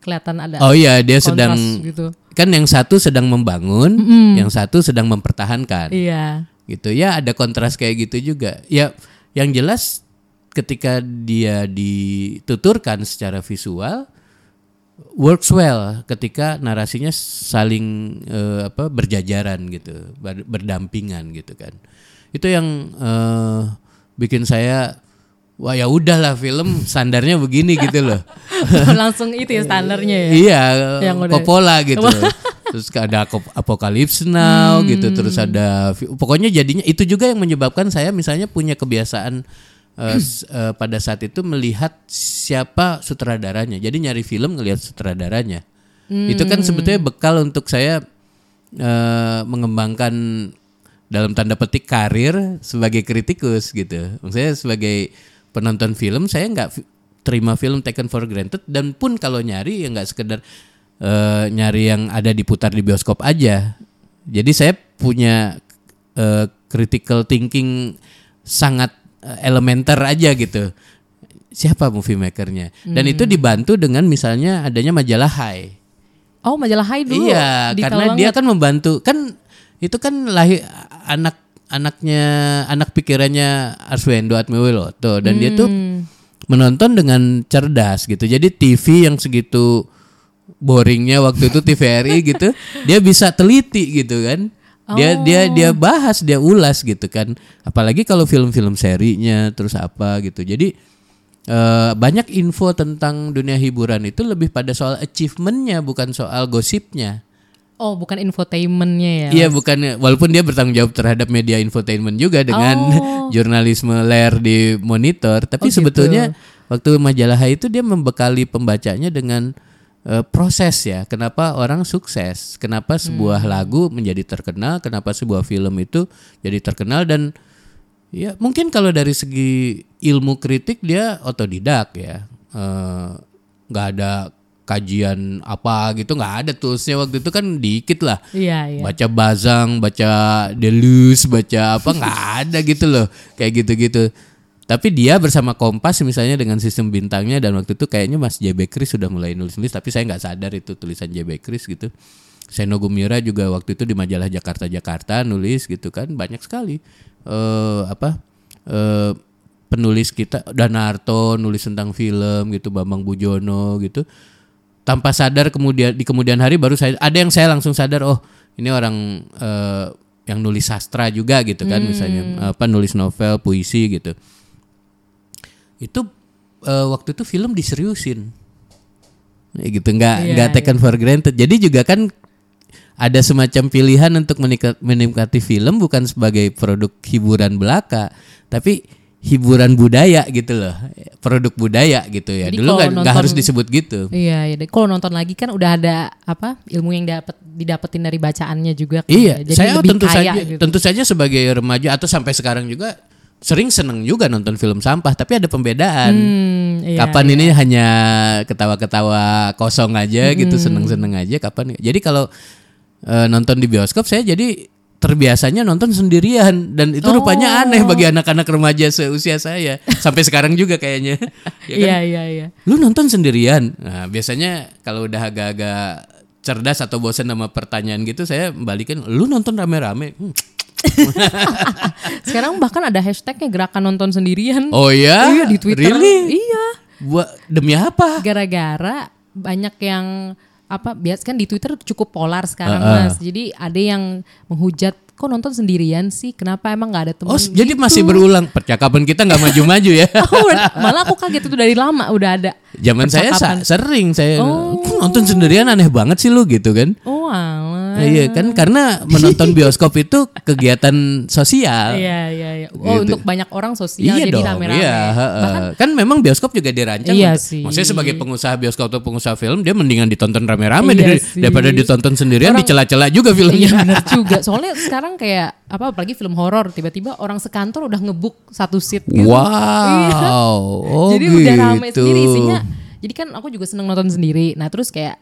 kelihatan ada Oh iya, dia sedang gitu. kan yang satu sedang membangun, yang satu sedang mempertahankan. Iya. Gitu ya, ada kontras kayak gitu juga. Ya, yang jelas ketika dia dituturkan secara visual works well ketika narasinya saling eh, apa berjajaran gitu, ber- berdampingan gitu kan. Itu yang eh, bikin saya wah ya udahlah film standarnya begini gitu loh. Langsung itu ya standarnya ya. Iya, Yang udah- Coppola gitu. terus ada Ap- Apocalypse Now gitu, terus ada pokoknya jadinya itu juga yang menyebabkan saya misalnya punya kebiasaan eh, eh, pada saat itu melihat siapa sutradaranya. Jadi nyari film ngelihat sutradaranya. Itu kan sebetulnya bekal untuk saya eh, mengembangkan dalam tanda petik karir sebagai kritikus gitu. Saya sebagai penonton film saya nggak terima film taken for granted dan pun kalau nyari ya nggak sekedar eh, nyari yang ada diputar di bioskop aja. Jadi saya punya eh, critical thinking sangat elementer aja gitu. Siapa movie makernya? Dan itu dibantu dengan misalnya adanya majalah High. Oh majalah Hai dulu. Iya, karena dia banget. kan membantu kan itu kan lahir anak anaknya anak pikirannya Arswendo Atmawiloto dan dia tuh Hmm. menonton dengan cerdas gitu. Jadi TV yang segitu boringnya waktu itu TVRI gitu, dia bisa teliti gitu kan. Dia dia dia bahas, dia ulas gitu kan. Apalagi kalau film-film serinya terus apa gitu. Jadi eh, banyak info tentang dunia hiburan itu lebih pada soal achievementnya bukan soal gosipnya. Oh bukan infotainmentnya ya. Iya bukan walaupun dia bertanggung jawab terhadap media infotainment juga dengan Oh. jurnalisme layar di monitor, tapi Oh, gitu. sebetulnya waktu majalah itu dia membekali pembacanya dengan eh, proses ya. Kenapa orang sukses? Kenapa sebuah Hmm. lagu menjadi terkenal? Kenapa sebuah film itu jadi terkenal dan ya mungkin kalau dari segi ilmu kritik dia otodidak ya. Eh, nggak ada kajian apa gitu nggak ada toolsnya waktu itu kan dikit lah Iya iya. baca Bazang, baca Deleuze, baca apa nggak ada gitu loh, kayak gitu-gitu. Tapi dia bersama Kompas misalnya dengan sistem bintangnya dan waktu itu kayaknya Mas JB Kris sudah mulai nulis-nulis, tapi saya nggak sadar itu tulisan JB Kris gitu. Seno Gumira juga waktu itu di majalah Jakarta Jakarta nulis gitu kan banyak sekali eh apa eh penulis kita Danarto nulis tentang film gitu Bambang Bujono gitu. Tanpa sadar kemudian di kemudian hari baru saya ada yang saya langsung sadar oh ini orang eh, yang nulis sastra juga gitu kan misalnya apa nulis novel puisi gitu itu eh, waktu itu film diseriusin Ya gitu nggak Iya, nggak taken for granted jadi juga kan ada semacam pilihan untuk menikmati film bukan sebagai produk hiburan belaka tapi hiburan budaya gitu loh produk budaya gitu ya Jadi dulu nggak harus disebut gitu Iya, iya. Kalau nonton lagi kan udah ada apa ilmu yang dapat didapetin dari bacaannya juga. Kan. Iya, Jadi saya lebih tentu kaya saja gitu. tentu saja sebagai remaja atau sampai sekarang juga sering seneng juga nonton film sampah, tapi ada pembedaan. Hmm, iya, kapan ini hanya ketawa-ketawa kosong aja gitu, seneng-seneng aja kapan. Jadi kalau eh, nonton di bioskop saya jadi terbiasanya nonton sendirian dan itu rupanya aneh bagi anak-anak remaja seusia saya sampai sekarang juga kayaknya. Ya kan? Iya, iya, iya. Lu nonton sendirian. Nah, biasanya kalau udah agak-agak cerdas atau bosan sama pertanyaan gitu, saya balikin, lu nonton rame-rame. Hmm. Sekarang bahkan ada hashtagnya gerakan nonton sendirian. Oh ya? Iya di Twitter. Really? Iya. Buat demi apa? Gara-gara banyak yang apa bias kan di Twitter cukup polar sekarang Heeh. Mas. Jadi ada yang menghujat kok nonton sendirian sih? Kenapa emang nggak ada teman? Oh, jadi gitu. masih berulang percakapan kita nggak maju-maju ya? Oh, malah aku kaget itu dari lama udah ada. Zaman saya sering saya Oh. "Kok nonton sendirian aneh banget sih lu gitu kan? Oh alah. Nah, iya kan karena menonton bioskop itu kegiatan sosial. Iya iya iya. Oh Gitu. untuk banyak orang sosial iya jadi rame-rame. iya. Bahkan kan memang bioskop juga dirancang. Iya untuk- sih. Maksudnya sebagai pengusaha bioskop atau pengusaha film, dia mendingan ditonton rame-rame Iya dari- daripada ditonton sendirian Orang- dicela-cela juga Iya filmnya. benar juga. Soalnya sekarang kayak apa apalagi film horor tiba-tiba orang sekantor udah ngebuk satu seat gitu. Wow, oh jadi gitu. udah rame sendiri isinya. Jadi kan aku juga seneng nonton sendiri. Nah terus kayak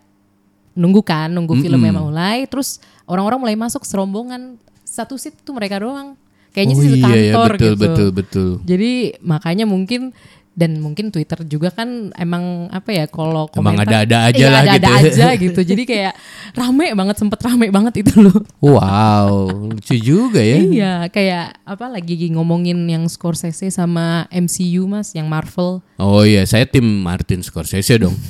nunggu kan, nunggu filmnya mulai, terus orang-orang mulai masuk serombongan satu seat tuh mereka doang. Kayaknya oh sih iya ya kantor betul gitu. betul betul. Jadi makanya mungkin dan mungkin Twitter juga kan emang apa ya kalau Emang komentar ada-ada aja iya, lah ada-ada gitu. aja gitu. Jadi kayak rame banget sempet rame banget itu loh. Wow, lucu juga ya. Iya, kayak apa lagi ngomongin yang Scorsese sama MCU Mas, yang Marvel. Oh iya, saya tim Martin Scorsese dong.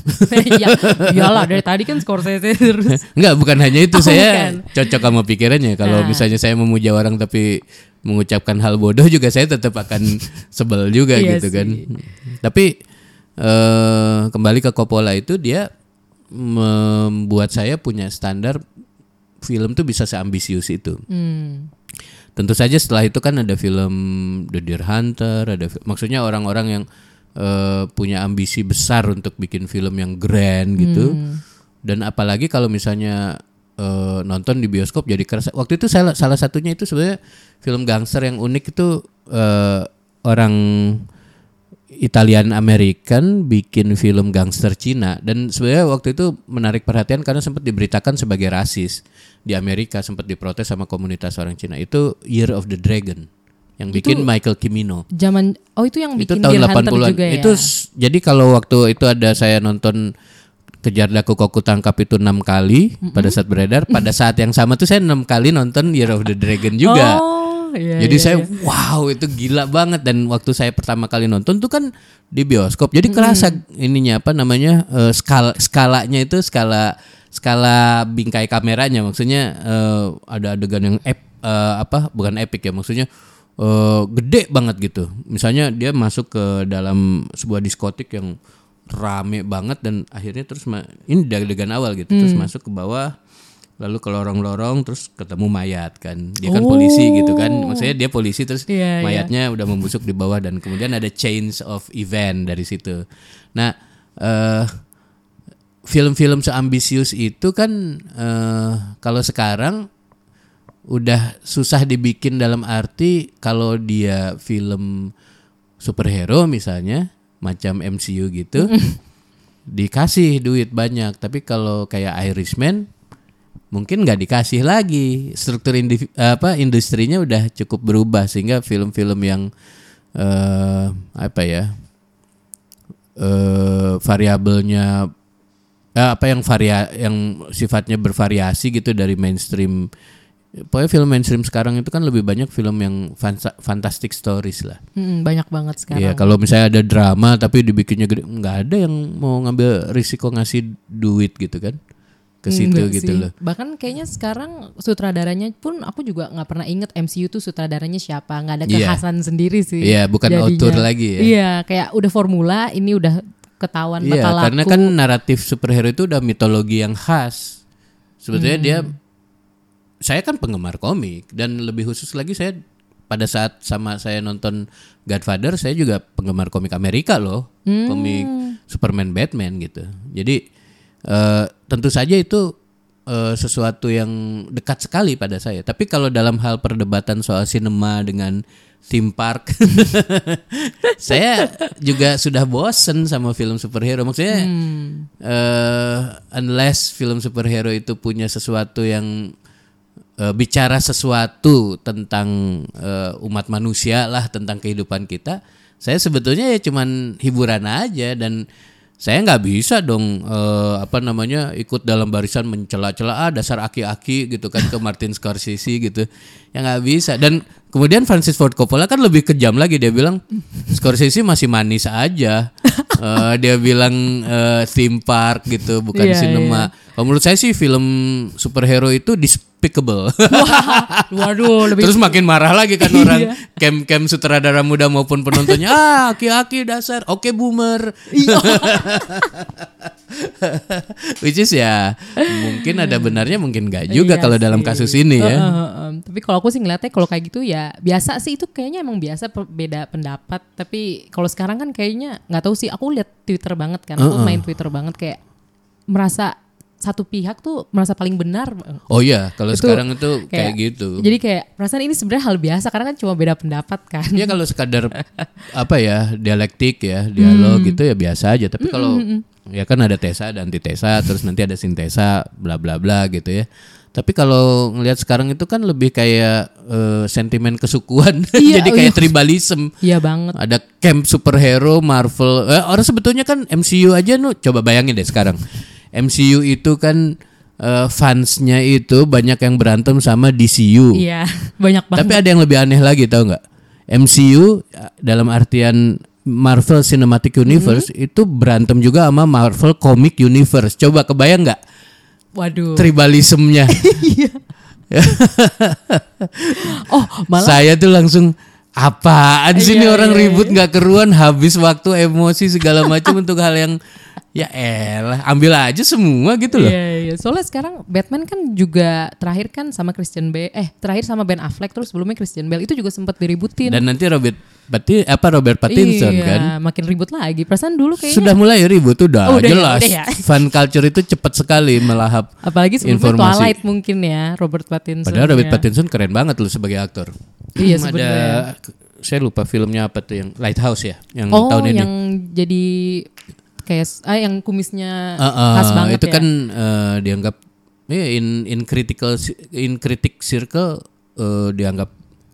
Iya, iyalah dari tadi kan Scorsese terus. Enggak, bukan hanya itu Oh, saya bukan. cocok sama pikirannya. Kalau Nah. misalnya saya memuja orang tapi mengucapkan hal bodoh juga saya tetap akan sebel juga Iya gitu sih. kan. Tapi eh kembali ke Coppola itu dia membuat saya punya standar film tuh bisa seambisius itu. Hmm. Tentu saja setelah itu kan ada film The Deer Hunter, ada maksudnya orang-orang yang eh, punya ambisi besar untuk bikin film yang grand gitu. Dan apalagi kalau misalnya eh, nonton di bioskop jadi kerasa. Waktu itu salah salah satunya itu sebenarnya film gangster yang unik itu eh, orang Italian American bikin film gangster Cina dan sebenarnya waktu itu menarik perhatian karena sempat diberitakan sebagai rasis di Amerika sempat diprotes sama komunitas orang Cina itu Year of the Dragon yang bikin Michael Cimino Zaman oh itu yang itu bikin tahun Deer Hunter 80-an juga ya. itu jadi kalau waktu itu ada saya nonton kejar daku koku tangkap itu enam kali pada saat beredar pada saat yang sama tuh saya enam kali nonton Year of the Dragon juga Oh, iya, jadi iya, saya iya. wow itu gila banget dan waktu saya pertama kali nonton tuh kan di bioskop. Jadi kerasa ininya apa namanya eh, skala skalanya itu skala skala bingkai kameranya maksudnya eh, ada adegan yang ep, eh, apa bukan epic ya maksudnya eh, gede banget gitu. Misalnya dia masuk ke dalam sebuah diskotik yang rame banget dan akhirnya terus ini dari adegan awal gitu. Terus masuk ke bawah lalu ke lorong-lorong terus ketemu mayat kan. Dia kan polisi gitu kan. Maksudnya dia polisi terus Iya, iya. mayatnya udah membusuk di bawah dan kemudian ada change of event dari situ. Nah eh film-film seambisius itu kan eh kalau sekarang udah susah dibikin dalam arti kalau dia film superhero misalnya macam MCU gitu dikasih duit banyak. Tapi kalau kayak Irishman mungkin nggak dikasih lagi. Struktur apa industrinya udah cukup berubah sehingga film-film yang eh apa ya eh variabelnya eh, apa yang varia yang sifatnya bervariasi gitu dari mainstream pokoknya film mainstream sekarang itu kan lebih banyak film yang fanta- fantastic stories lah Mm, banyak banget sekarang. Iya, kalau misalnya ada drama tapi dibikinnya gede, nggak ada yang mau ngambil risiko ngasih duit gitu kan ke situ Enggak gitu sih. loh. Bahkan kayaknya sekarang sutradaranya pun aku juga nggak pernah inget MCU tuh sutradaranya siapa, nggak ada Iya. kekhasan sendiri sih. Iya, bukan jadinya. auteur lagi ya. Iya, kayak udah formula, ini udah ketahuan Iya, bakal laku. karena kan naratif superhero itu udah mitologi yang khas. Sebetulnya dia Hmm. Saya kan penggemar komik dan lebih khusus lagi saya pada saat sama saya nonton Godfather saya juga penggemar komik Amerika loh. Hmm. Komik Superman Batman gitu. Jadi eh, tentu saja itu eh, sesuatu yang dekat sekali pada saya. Tapi kalau dalam hal perdebatan soal sinema dengan theme park, saya juga sudah bosen sama film superhero. Maksudnya, eh, unless film superhero itu punya sesuatu yang eh, bicara sesuatu tentang eh, umat manusia lah, tentang kehidupan kita, saya sebetulnya ya cuman hiburan aja dan saya nggak bisa dong eh, apa namanya ikut dalam barisan mencela-cela ah dasar aki-aki gitu kan ke Martin Scorsese gitu ya nggak bisa. Dan kemudian Francis Ford Coppola kan lebih kejam lagi. Dia bilang Scorsese masih manis aja. Eh, dia bilang eh, theme park gitu bukan Iya, sinema kalau menurut saya sih film superhero itu despicable. Waduh, lebih Terus makin marah lagi kan orang. Kem-kem sutradara muda maupun penontonnya. Ah, aki-aki dasar. Oke, boomer. Which is ya mungkin ada benarnya mungkin enggak juga Iya kalau dalam kasus ini ya. Heeh, heeh. Tapi kalau aku sih ngeliatnya kalau kayak gitu ya biasa sih itu kayaknya emang biasa beda pendapat. Tapi kalau sekarang kan kayaknya nggak tahu sih. Aku lihat Twitter banget kan. Aku main Twitter banget kayak merasa satu pihak tuh merasa paling benar. Oh iya, kalau Itu sekarang itu kayak, gitu. Jadi kayak perasaan ini sebenarnya hal biasa karena kan cuma beda pendapat kan. Ya kalau sekadar apa ya dialektik ya dialog Hmm. gitu ya biasa aja. Tapi kalau ya kan ada tesa ada antitesa terus nanti ada sintesa bla bla bla gitu ya. Tapi kalau ngelihat sekarang itu kan lebih kayak eh, sentimen kesukuan, Iya, jadi kayak iya. tribalism. Iya banget. Ada camp superhero Marvel. Eh, orang sebetulnya kan MCU aja nu coba bayangin deh sekarang. MCU itu kan eh, fansnya itu banyak yang berantem sama DCU. Iya, banyak banget. Tapi ada yang lebih aneh lagi tahu nggak? MCU eh, dalam artian Marvel Cinematic Universe itu berantem juga sama Marvel Comic Universe. Coba kebayang nggak Waduh. tribalismenya? Oh, malah Saya tuh langsung apaan sih Iya, nih orang iya, ribut nggak keruan habis waktu emosi segala macam untuk hal yang ya elah ambil aja semua gitu loh. Iya, iya. Soalnya sekarang Batman kan juga terakhir kan sama Christian Bale, eh terakhir sama Ben Affleck terus sebelumnya Christian Bale itu juga sempat diributin. Dan nanti Robert Pati apa Robert Pattinson iya, kan makin ribut lagi. Perasaan dulu kayaknya sudah mulai ribut udah, Oh, udah ya, jelas udah ya. fan culture itu cepat sekali melahap apalagi sebelumnya informasi. Twilight mungkin ya Robert Pattinson. Padahal Robert ya. Pattinson keren banget loh sebagai aktor. Iya, ada sebenarnya. saya lupa filmnya apa tuh yang Lighthouse ya yang Oh, tahun ini. yang jadi kayak ah yang kumisnya Uh, uh, khas banget itu ya. kan uh, dianggap ya in in critical in critic circle uh, dianggap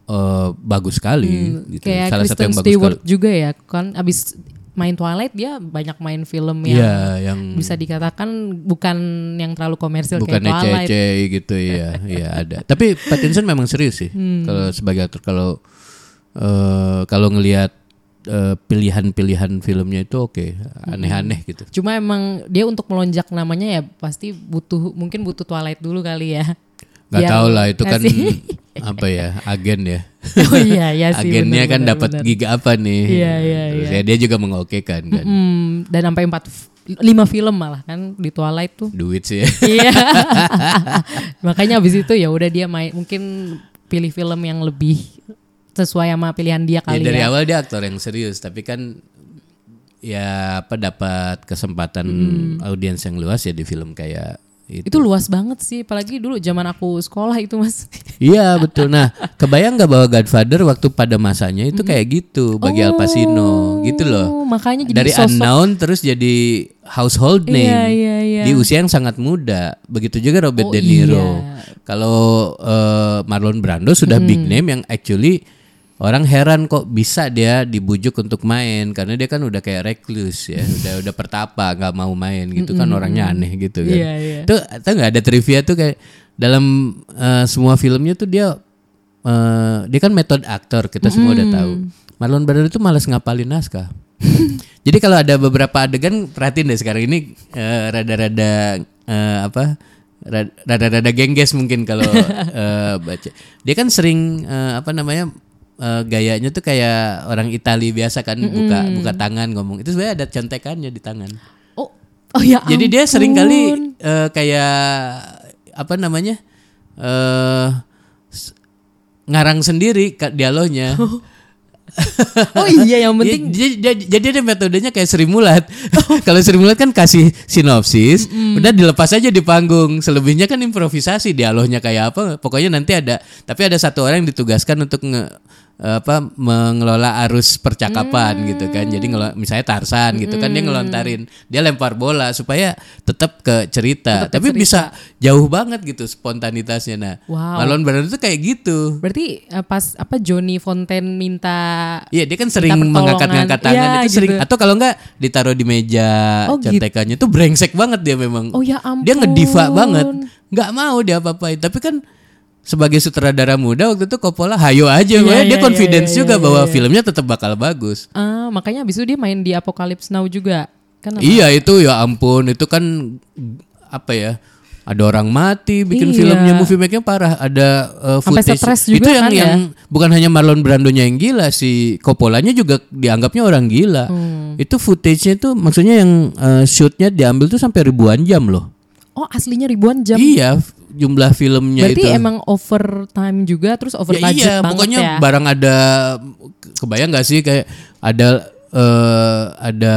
uh, bagus sekali gitu. Hmm, kayak Salah satu Kristen yang bagus Stewart sekali. juga ya kan abis main Twilight dia banyak main film yang Iya, yang bisa dikatakan bukan yang terlalu komersil bukan kayak Twilight. ece gitu ya, iya ada. Tapi Pattinson memang serius sih Hmm. kalau sebagai aktor kalau uh, kalau ngelihat pilihan-pilihan filmnya itu oke, aneh-aneh gitu. Cuma emang dia untuk melonjak namanya ya pasti butuh mungkin butuh Twilight dulu kali ya. Gak tau lah itu kan apa ya agen ya. oh iya ya sih. Agennya benar, kan dapat giga apa nih? Iya, iya, Terus iya. ya dia juga mengokekan kan. Hmm, dan sampai empat lima film malah kan di Twilight tuh. Duit sih ya. Iya. Makanya abis itu ya udah dia main mungkin pilih film yang lebih sesuai sama pilihan dia Ya, kali dari ya. awal dia aktor yang serius, tapi kan ya apa dapat kesempatan audiens yang luas ya di film kayak itu. Itu luas banget sih, apalagi dulu zaman aku sekolah itu mas. Iya betul. Nah, kebayang nggak bahwa Godfather waktu pada masanya itu kayak gitu bagi Al Pacino, gitu loh. Oh, makanya jadi Dari sosok. unknown terus jadi household name Iya, iya, iya. di usia yang sangat muda. Begitu juga Robert Oh, De Niro. iya. Kalau eh, Marlon Brando sudah big name yang actually orang heran kok bisa dia dibujuk untuk main karena dia kan udah kayak recluse ya, udah udah pertapa nggak mau main gitu kan orangnya aneh gitu kan. Iya, iya. Tuh tau nggak ada trivia tuh kayak dalam eh, semua filmnya tuh dia eh, dia kan metode aktor kita semua udah tahu. Marlon Brando itu malas ngapalin naskah. Jadi kalau ada beberapa adegan perhatiin deh sekarang ini eh, rada-rada eh, apa? rad- Rada-rada gengges mungkin kalau eh, baca. Dia kan sering eh, apa namanya? Eh, gayanya tuh kayak orang Itali biasa kan buka buka tangan ngomong. Itu sebenarnya ada contekannya di tangan. Oh, oh ya Jadi dia sering ampun. kali eh, kayak apa namanya eh s- ngarang sendiri dialognya. Oh iya yang penting Jadi, jadi, jadi dia metodenya kayak Sri Mulat. Kalau Sri Mulat kan kasih sinopsis, udah dilepas aja di panggung. Selebihnya kan improvisasi dialognya kayak apa. Pokoknya nanti ada. Tapi ada satu orang yang ditugaskan untuk nge, apa mengelola arus percakapan gitu kan. Jadi misalnya Tarsan gitu kan dia ngelontarin, dia lempar bola supaya tetap ke cerita. Tetap ke Tapi bisa jauh banget gitu spontanitasnya. Nah, Wow. Marlon Brando tuh kayak gitu. berarti eh, pas apa Johnny Fontaine minta Iya dia kan sering mengangkat-ngangkat tangan Iya, itu sering gitu. atau kalau enggak ditaruh di meja Oh, gitu. itu brengsek banget dia memang. Oh ya ampun. Dia ngediva banget. nggak mau dia apa-apain. Tapi kan sebagai sutradara muda waktu itu Coppola hayo aja Iya, makanya dia iya, confidence iya, juga iya, bahwa iya. filmnya tetap bakal bagus. Ah, makanya abis itu dia main di Apocalypse Now juga. Kan apa? Iya itu ya ampun itu kan apa ya ada orang mati bikin Iya. filmnya movie making parah ada uh, Sampai footage stres itu juga yang kan ya? yang bukan hanya Marlon Brandonya yang gila si Coppolanya juga dianggapnya orang gila Hmm. itu footage-nya itu maksudnya yang uh, shootnya diambil tuh sampai ribuan jam loh Oh aslinya ribuan jam. iya jumlah filmnya Berarti itu emang overtime juga terus over ya budget iya banget pokoknya ya. barang ada kebayang nggak sih kayak ada eh, ada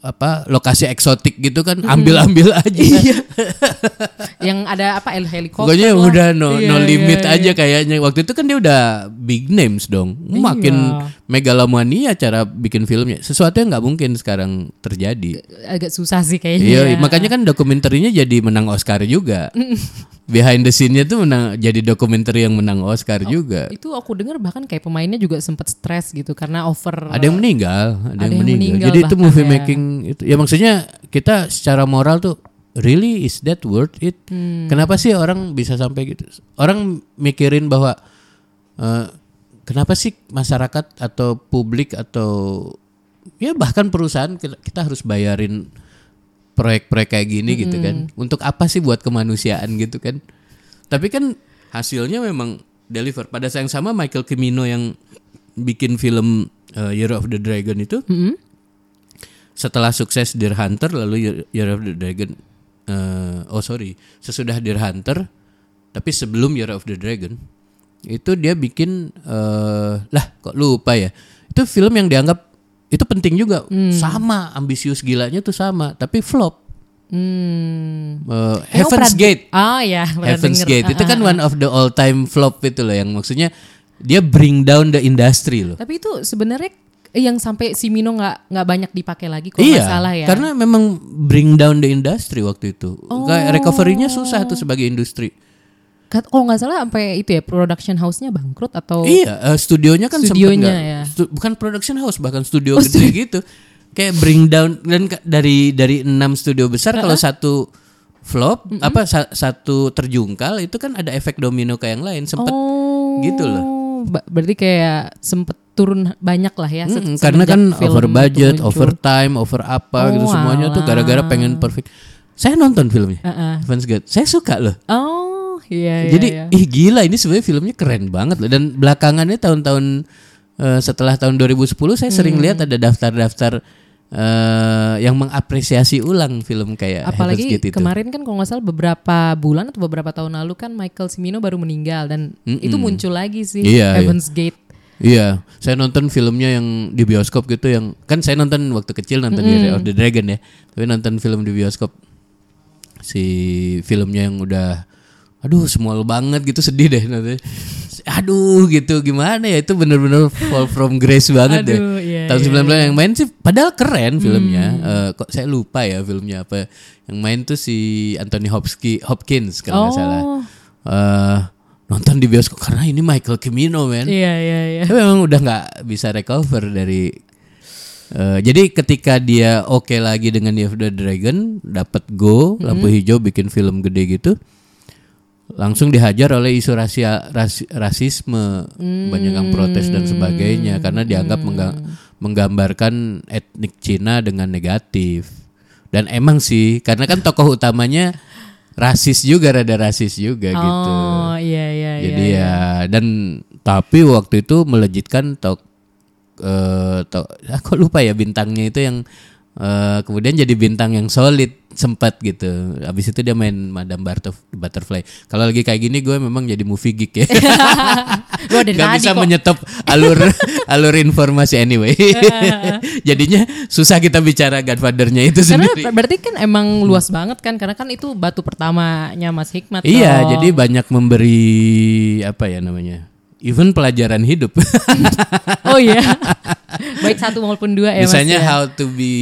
apa lokasi eksotik gitu kan ambil-ambil aja. Iya. yang ada apa hel- helikopter Pokoknya lah. udah no, Iya, no iya, limit iya. aja kayaknya. Waktu itu kan dia udah big names dong. Makin Iya. megalomania cara bikin filmnya. Sesuatu yang nggak mungkin sekarang terjadi. agak susah sih kayaknya Iya, ya. makanya kan dokumenterinya jadi menang Oscar juga. Behind the scene-nya tuh menang jadi dokumenter yang menang Oscar juga. itu aku dengar bahkan kayak pemainnya juga sempat stres gitu karena over Ada yang meninggal, ada, Ada yang yang meninggal. meninggal Jadi itu movie ya. Itu ya maksudnya kita secara moral tuh really is that worth it? Hmm. Kenapa sih orang bisa sampai gitu? Orang mikirin bahwa eh, kenapa sih masyarakat atau publik atau ya bahkan perusahaan kita, harus bayarin proyek-proyek kayak gini gitu kan. Untuk apa sih buat kemanusiaan gitu kan? Tapi kan hasilnya memang deliver. Pada saat yang sama Michael Cimino yang bikin film uh, Year of the Dragon itu Mm-mm. Setelah sukses Deer Hunter lalu Year, of the Dragon uh, oh sorry. Sesudah Deer Hunter tapi sebelum Year of the Dragon itu dia bikin uh, lah kok lupa ya. Itu film yang dianggap itu penting juga. Sama ambisius gilanya tuh sama tapi flop. Hmm. Uh, Heaven's Gate. Oh ya, Heaven's denger. Gate. Itu kan one of the all time flop itu loh yang maksudnya dia bring down the industry loh. Tapi itu sebenarnya yang sampai si Mino nggak nggak banyak dipakai lagi kalau iya, salah ya. karena memang bring down the industry waktu itu. Oh. Kayak recovery-nya susah tuh sebagai industri. Kat- kalau nggak salah sampai itu ya production house-nya bangkrut atau Iya, eh, studionya kan Studionya nggak- ya. stu- bukan production house bahkan studio Oh, gede gitu. Kayak bring down dan dari dari enam studio besar kalau satu flop apa sa- satu terjungkal itu kan ada efek domino kayak yang lain sempet oh, gitu loh. Berarti kayak sempet turun banyak lah ya. Mm-mm, karena kan over budget, over time, over apa gitu Oh, semuanya tuh alah. gara-gara pengen perfect. Saya nonton filmnya. Uh-uh. Heaven's Gate. Saya suka loh. Oh iya iya. Jadi iya. ih gila ini sebenarnya filmnya keren banget loh dan belakangannya tahun-tahun eh, setelah tahun 2010 saya sering Hmm. lihat ada daftar-daftar eh, yang mengapresiasi ulang film kayak Heaven's Apalagi Gate itu. kemarin kan kalau nggak salah beberapa bulan atau beberapa tahun lalu kan Michael Cimino baru meninggal dan itu muncul lagi sih Iya, iya. Heaven's Gate. Iya, saya nonton filmnya yang di bioskop gitu yang kan saya nonton waktu kecil nonton Year of the Dragon ya. Tapi nonton film di bioskop si filmnya yang udah aduh small banget gitu sedih deh nanti. Aduh gitu gimana ya itu bener-bener fall from grace banget deh. Aduh, iya, Tahun iya, 90 yang main sih padahal keren filmnya. Eh, kok saya lupa ya filmnya apa. Yang main tuh si Anthony Hopkins, Hopkins kalau nggak salah. Oh. Nonton di bioskop karena ini Michael Cimino men. Iya iya iya. Tapi memang udah nggak bisa recover dari. eh, jadi ketika dia oke lagi dengan of the Dragon, dapat go lampu hijau bikin film gede gitu, langsung dihajar oleh isu rasia, ras- rasisme, banyak yang protes dan sebagainya karena dianggap mengga- menggambarkan etnik Cina dengan negatif. Dan emang sih, karena kan tokoh utamanya rasis juga, rada rasis juga gitu. Oh iya iya iya. Jadi ya dan tapi waktu itu melejitkan tok eh tok aku lupa ya bintangnya itu yang eh, kemudian jadi bintang yang solid sempat gitu. Habis itu dia main Madame Bartof- Butterfly. Kalau lagi kayak gini gue memang jadi movie geek ya. Dari Gak bisa kok. menyetop alur alur informasi anyway. Jadinya susah kita bicara Godfather-nya itu Karena sendiri. berarti kan emang luas banget kan karena kan itu batu pertamanya Mas Hikmat. Iya, dong. jadi banyak memberi apa ya namanya? Even pelajaran hidup. Oh iya. Baik satu maupun dua ya Misalnya Mas. ya. how to be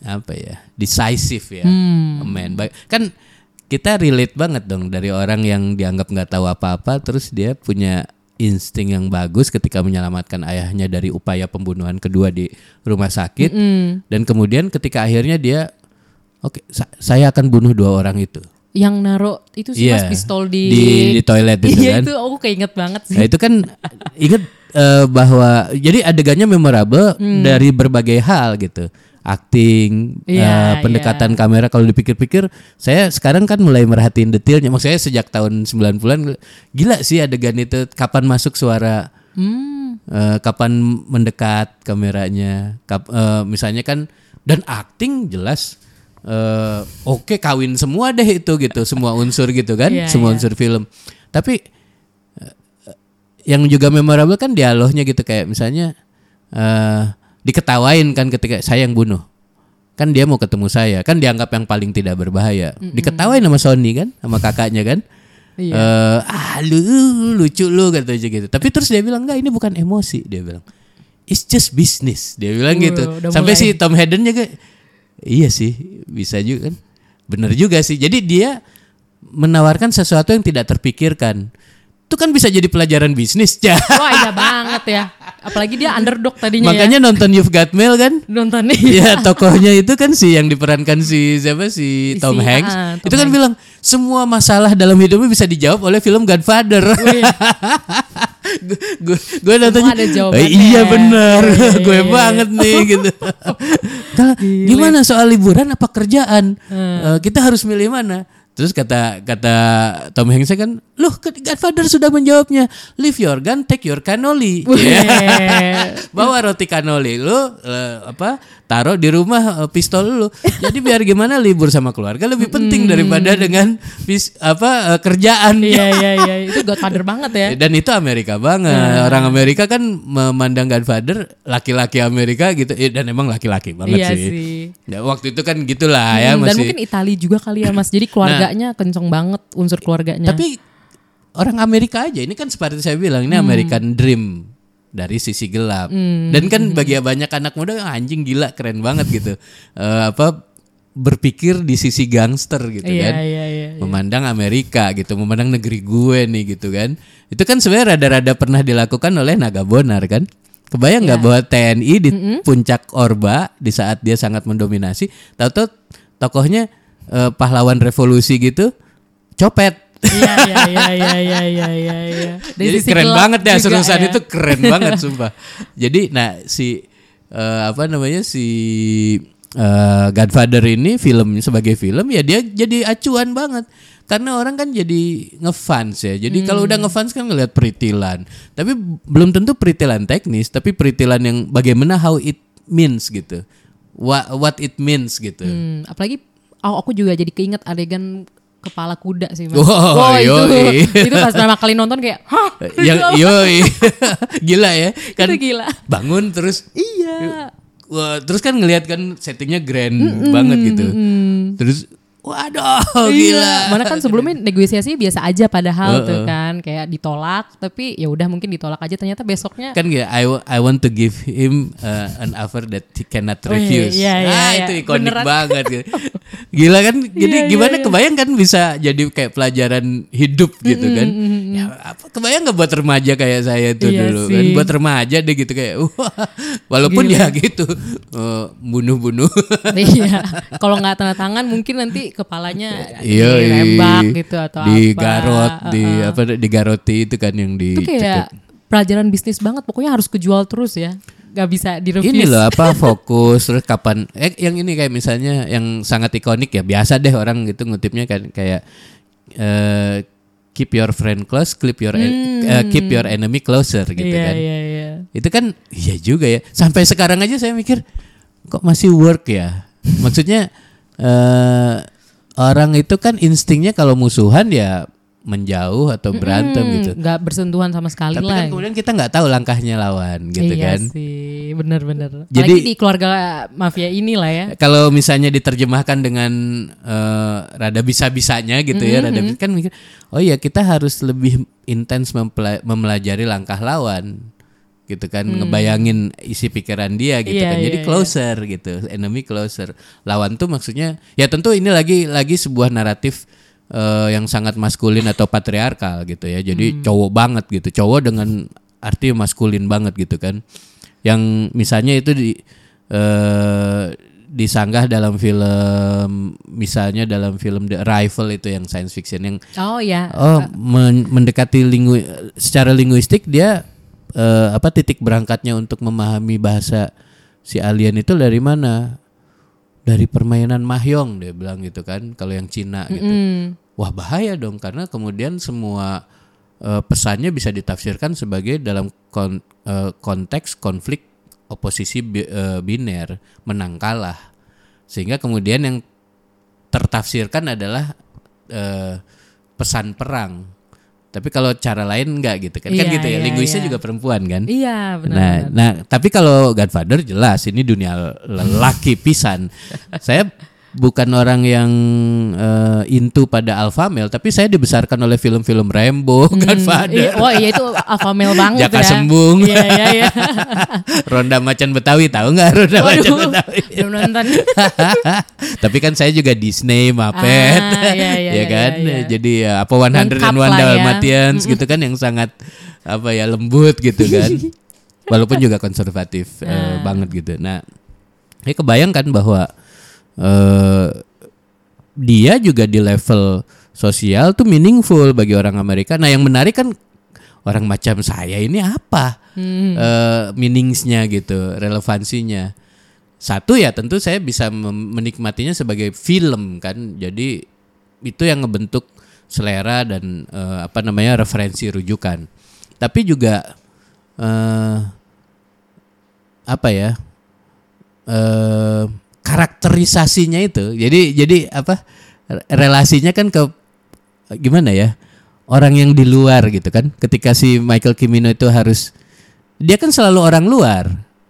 apa ya? decisive ya. Hmm. man. Ba- Kan kita relate banget dong dari orang yang dianggap nggak tahu apa-apa terus dia punya insting yang bagus ketika menyelamatkan ayahnya dari upaya pembunuhan kedua di rumah sakit Hmm. dan kemudian ketika akhirnya dia oke sa- saya akan bunuh dua orang itu. Yang naro itu sih Iya, Mas pistol di di, di toilet itu Iya kan. itu aku keinget banget sih. Nah itu kan ingat eh, bahwa jadi adegannya memorable dari berbagai hal gitu. Acting, Hmm. Iya, eh, pendekatan kamera kalau dipikir-pikir saya sekarang kan mulai merhatiin detailnya. Maksudnya sejak tahun 90-an gila sih adegan itu kapan masuk suara Hmm. eh, kapan mendekat kameranya. Kap- eh, misalnya kan dan acting jelas eh, oke kawin semua deh itu gitu, semua unsur gitu kan, Iya, semua iya. unsur film. Tapi eh, yang juga memorable kan dialognya gitu kayak misalnya eh diketawain kan ketika saya yang bunuh. kan dia mau ketemu saya kan dianggap yang paling tidak berbahaya diketawain sama Sony kan sama kakaknya kan Iya. Eh, ah lu lucu lu kata aja gitu tapi terus dia bilang enggak ini bukan emosi dia bilang it's just business dia bilang Wuh, gitu sampai mulai. si Tom Hayden juga iya sih bisa juga kan. Bener juga sih. Jadi dia menawarkan sesuatu yang tidak terpikirkan. Itu kan bisa jadi pelajaran bisnis Wah iya banget ya. Apalagi dia underdog tadinya ya. makanya nonton You've Got Mail kan Nonton nih. Ya tokohnya itu kan si yang diperankan si siapa si Si- Tom Hanks ah, Tom itu kan Hanks. bilang semua masalah dalam hidupnya bisa dijawab oleh film Godfather. gue gue nontonnya ada "Eh, jawabannya." iya benar Iya, iya, gue iya. banget nih gitu Kalau gimana soal liburan apa kerjaan Eh, kita harus milih mana terus kata kata Tom Hanks kan loh Godfather sudah menjawabnya leave your gun take your cannoli Wih. bawa roti kanoli lu eh, apa taruh di rumah eh, pistol lu. Jadi biar gimana libur sama keluarga lebih penting daripada dengan pis, apa eh, kerjaan. Iya iya iya. Itu Godfather banget ya. dan itu Amerika banget. Orang Amerika kan memandang Godfather laki-laki Amerika gitu. Eh, dan emang laki-laki banget Iya sih, sih. Ya, waktu itu kan gitulah ya Hmm, Dan masih mungkin Itali juga kali ya Mas. Jadi keluarganya kenceng banget unsur keluarganya. tapi orang Amerika aja ini kan seperti saya bilang ini American Dream dari sisi gelap. Dan kan bagi banyak anak muda "Ah, anjing gila keren banget gitu. Eh, apa berpikir di sisi gangster gitu iya kan. iya iya. memandang Amerika gitu memandang negeri gue nih gitu kan. Itu kan sebenarnya rada-rada pernah dilakukan oleh Naga Bonar kan. Kebayang nggak bahwa TNI di puncak Orba di saat dia sangat mendominasi tahu-tahu tokohnya eh, pahlawan revolusi gitu copet Iya iya iya iya iya iya iya. iya. Jadi keren banget ya juga Surusan ya. itu keren banget sumpah. Jadi nah si eh, apa namanya si eh, Godfather ini film sebagai film ya dia jadi acuan banget. Karena orang kan jadi ngefans ya. Jadi kalau Hmm. udah ngefans kan ngelihat peritilan. Tapi belum tentu peritilan teknis, tapi peritilan yang bagaimana how it means gitu. What what it means gitu. Hmm, apalagi oh, aku juga jadi keinget adegan kepala kuda sih mas. Wow, itu yoi. itu pas pertama kali nonton kayak, hah, yang yoi gila ya kan itu gila. bangun terus Iya. Wah, terus kan ngelihat kan settingnya grand banget gitu. Terus waduh gila. Iya. Mana kan sebelumnya negosiasinya biasa aja padahal tuh kan kayak ditolak tapi ya udah mungkin ditolak aja ternyata besoknya Kan gitu, I, I want to give him uh, an offer that he cannot Oh, iya, refuse. iya, iya, ah, iya. itu ikonik Beneran. banget gitu. Gila kan? Jadi Iya, iya, gimana iya. kebayang kan bisa jadi kayak pelajaran hidup gitu kan. Ya, apa, kebayang nggak buat remaja kayak saya tuh Iya dulu kan. sih. Buat remaja deh gitu kayak wah, walaupun ya gitu eh, bunuh-bunuh. iya kalau nggak tanda tangan mungkin nanti kepalanya Iya, dirembak gitu atau di apa. garot, di Heeh. apa di garoti itu kan yang di itu kayak pelajaran bisnis banget pokoknya harus kejual terus ya. Nggak bisa direview ini loh apa fokus terus kapan eh yang ini kayak misalnya yang sangat ikonik ya biasa deh orang gitu ngutipnya kan kayak eh, keep your friend close keep your en- eh, keep your enemy closer gitu Hmm. iya kan. iya iya. Itu kan iya juga ya. Sampai sekarang aja saya mikir kok masih work ya? Maksudnya eh orang itu kan instingnya kalau musuhan ya menjauh atau berantem Hmm, gitu. Nggak bersentuhan sama sekali tapi lah. kan kemudian kita nggak tahu langkahnya lawan gitu iya kan. sih bener-bener Jadi- Apalagi di keluarga mafia inilah ya. Kalau misalnya diterjemahkan dengan eh, rada bisa-bisanya gitu ya, rada kan mikir, oh ya kita harus lebih intens mempela- memelajari langkah lawan, gitu kan, ngebayangin isi pikiran dia gitu. Iya, kan, jadi iya, closer gitu, enemy closer, lawan tuh maksudnya, ya tentu ini lagi lagi sebuah naratif eh, yang sangat maskulin atau patriarkal gitu ya, jadi cowok banget gitu, cowok dengan arti maskulin banget gitu kan, yang misalnya itu di eh disanggah dalam film misalnya dalam film The Arrival itu yang science fiction yang oh ya oh men- mendekati lingu secara linguistik dia eh, apa titik berangkatnya untuk memahami bahasa si alien itu dari mana? Dari permainan mahjong dia bilang gitu kan kalau yang Cina gitu. Hmm. wah bahaya dong karena kemudian semua eh, pesannya bisa ditafsirkan sebagai dalam kon- eh, konteks konflik oposisi bi- eh, biner menang kalah. Sehingga kemudian yang tertafsirkan adalah eh, pesan perang Tapi kalau cara lain enggak gitu kan. kan Iya, gitu ya. iya, Linguisnya iya. juga perempuan kan. Iya benar. Nah, nah, tapi kalau Godfather jelas ini dunia lelaki pisan. saya bukan orang yang eh, into pada alpha male, tapi saya dibesarkan oleh film-film Rambo, Godfather, Iya, oh iya itu alpha male banget Jaka ya. Sembung. Iya iya iya. Ronda Macan Betawi tahu nggak Ronda Macan Waduh, Betawi? belum nonton. tapi kan saya juga Disney, Muppet, Ah, iya, iya, ya iya, kan. iya. Jadi ya, apa 101 Lengkap lah ya. Dalmatians gitu kan yang sangat apa ya lembut gitu kan. Walaupun juga konservatif eh, Ah. banget gitu. Nah, ya kebayangkan bahwa eh dia juga di level sosial tuh meaningful bagi orang Amerika. Nah, yang menarik kan orang macam saya ini apa eh, meaningsnya gitu, relevansinya. Satu ya tentu saya bisa menikmatinya sebagai film kan. Jadi itu yang ngebentuk selera dan eh, apa namanya referensi rujukan. Tapi juga eh apa ya? eh karakterisasinya itu. Jadi jadi apa? re- Relasinya kan ke gimana ya? Orang yang di luar gitu kan. Ketika si Michael Cimino itu harus dia kan selalu orang luar.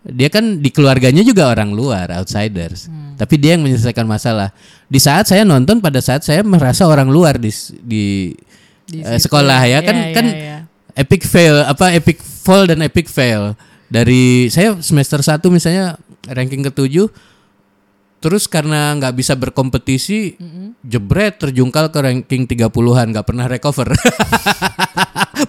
Dia kan di keluarganya juga orang luar, outsiders. Tapi dia yang menyelesaikan masalah. Di saat saya nonton pada saat saya merasa orang luar di di, Di situ. sekolah ya kan Iya, kan iya, iya. epic fail apa epic fall dan epic fail. Dari saya semester 1 misalnya ranking ketujuh terus karena nggak bisa berkompetisi jebret terjungkal ke ranking 30-an nggak pernah recover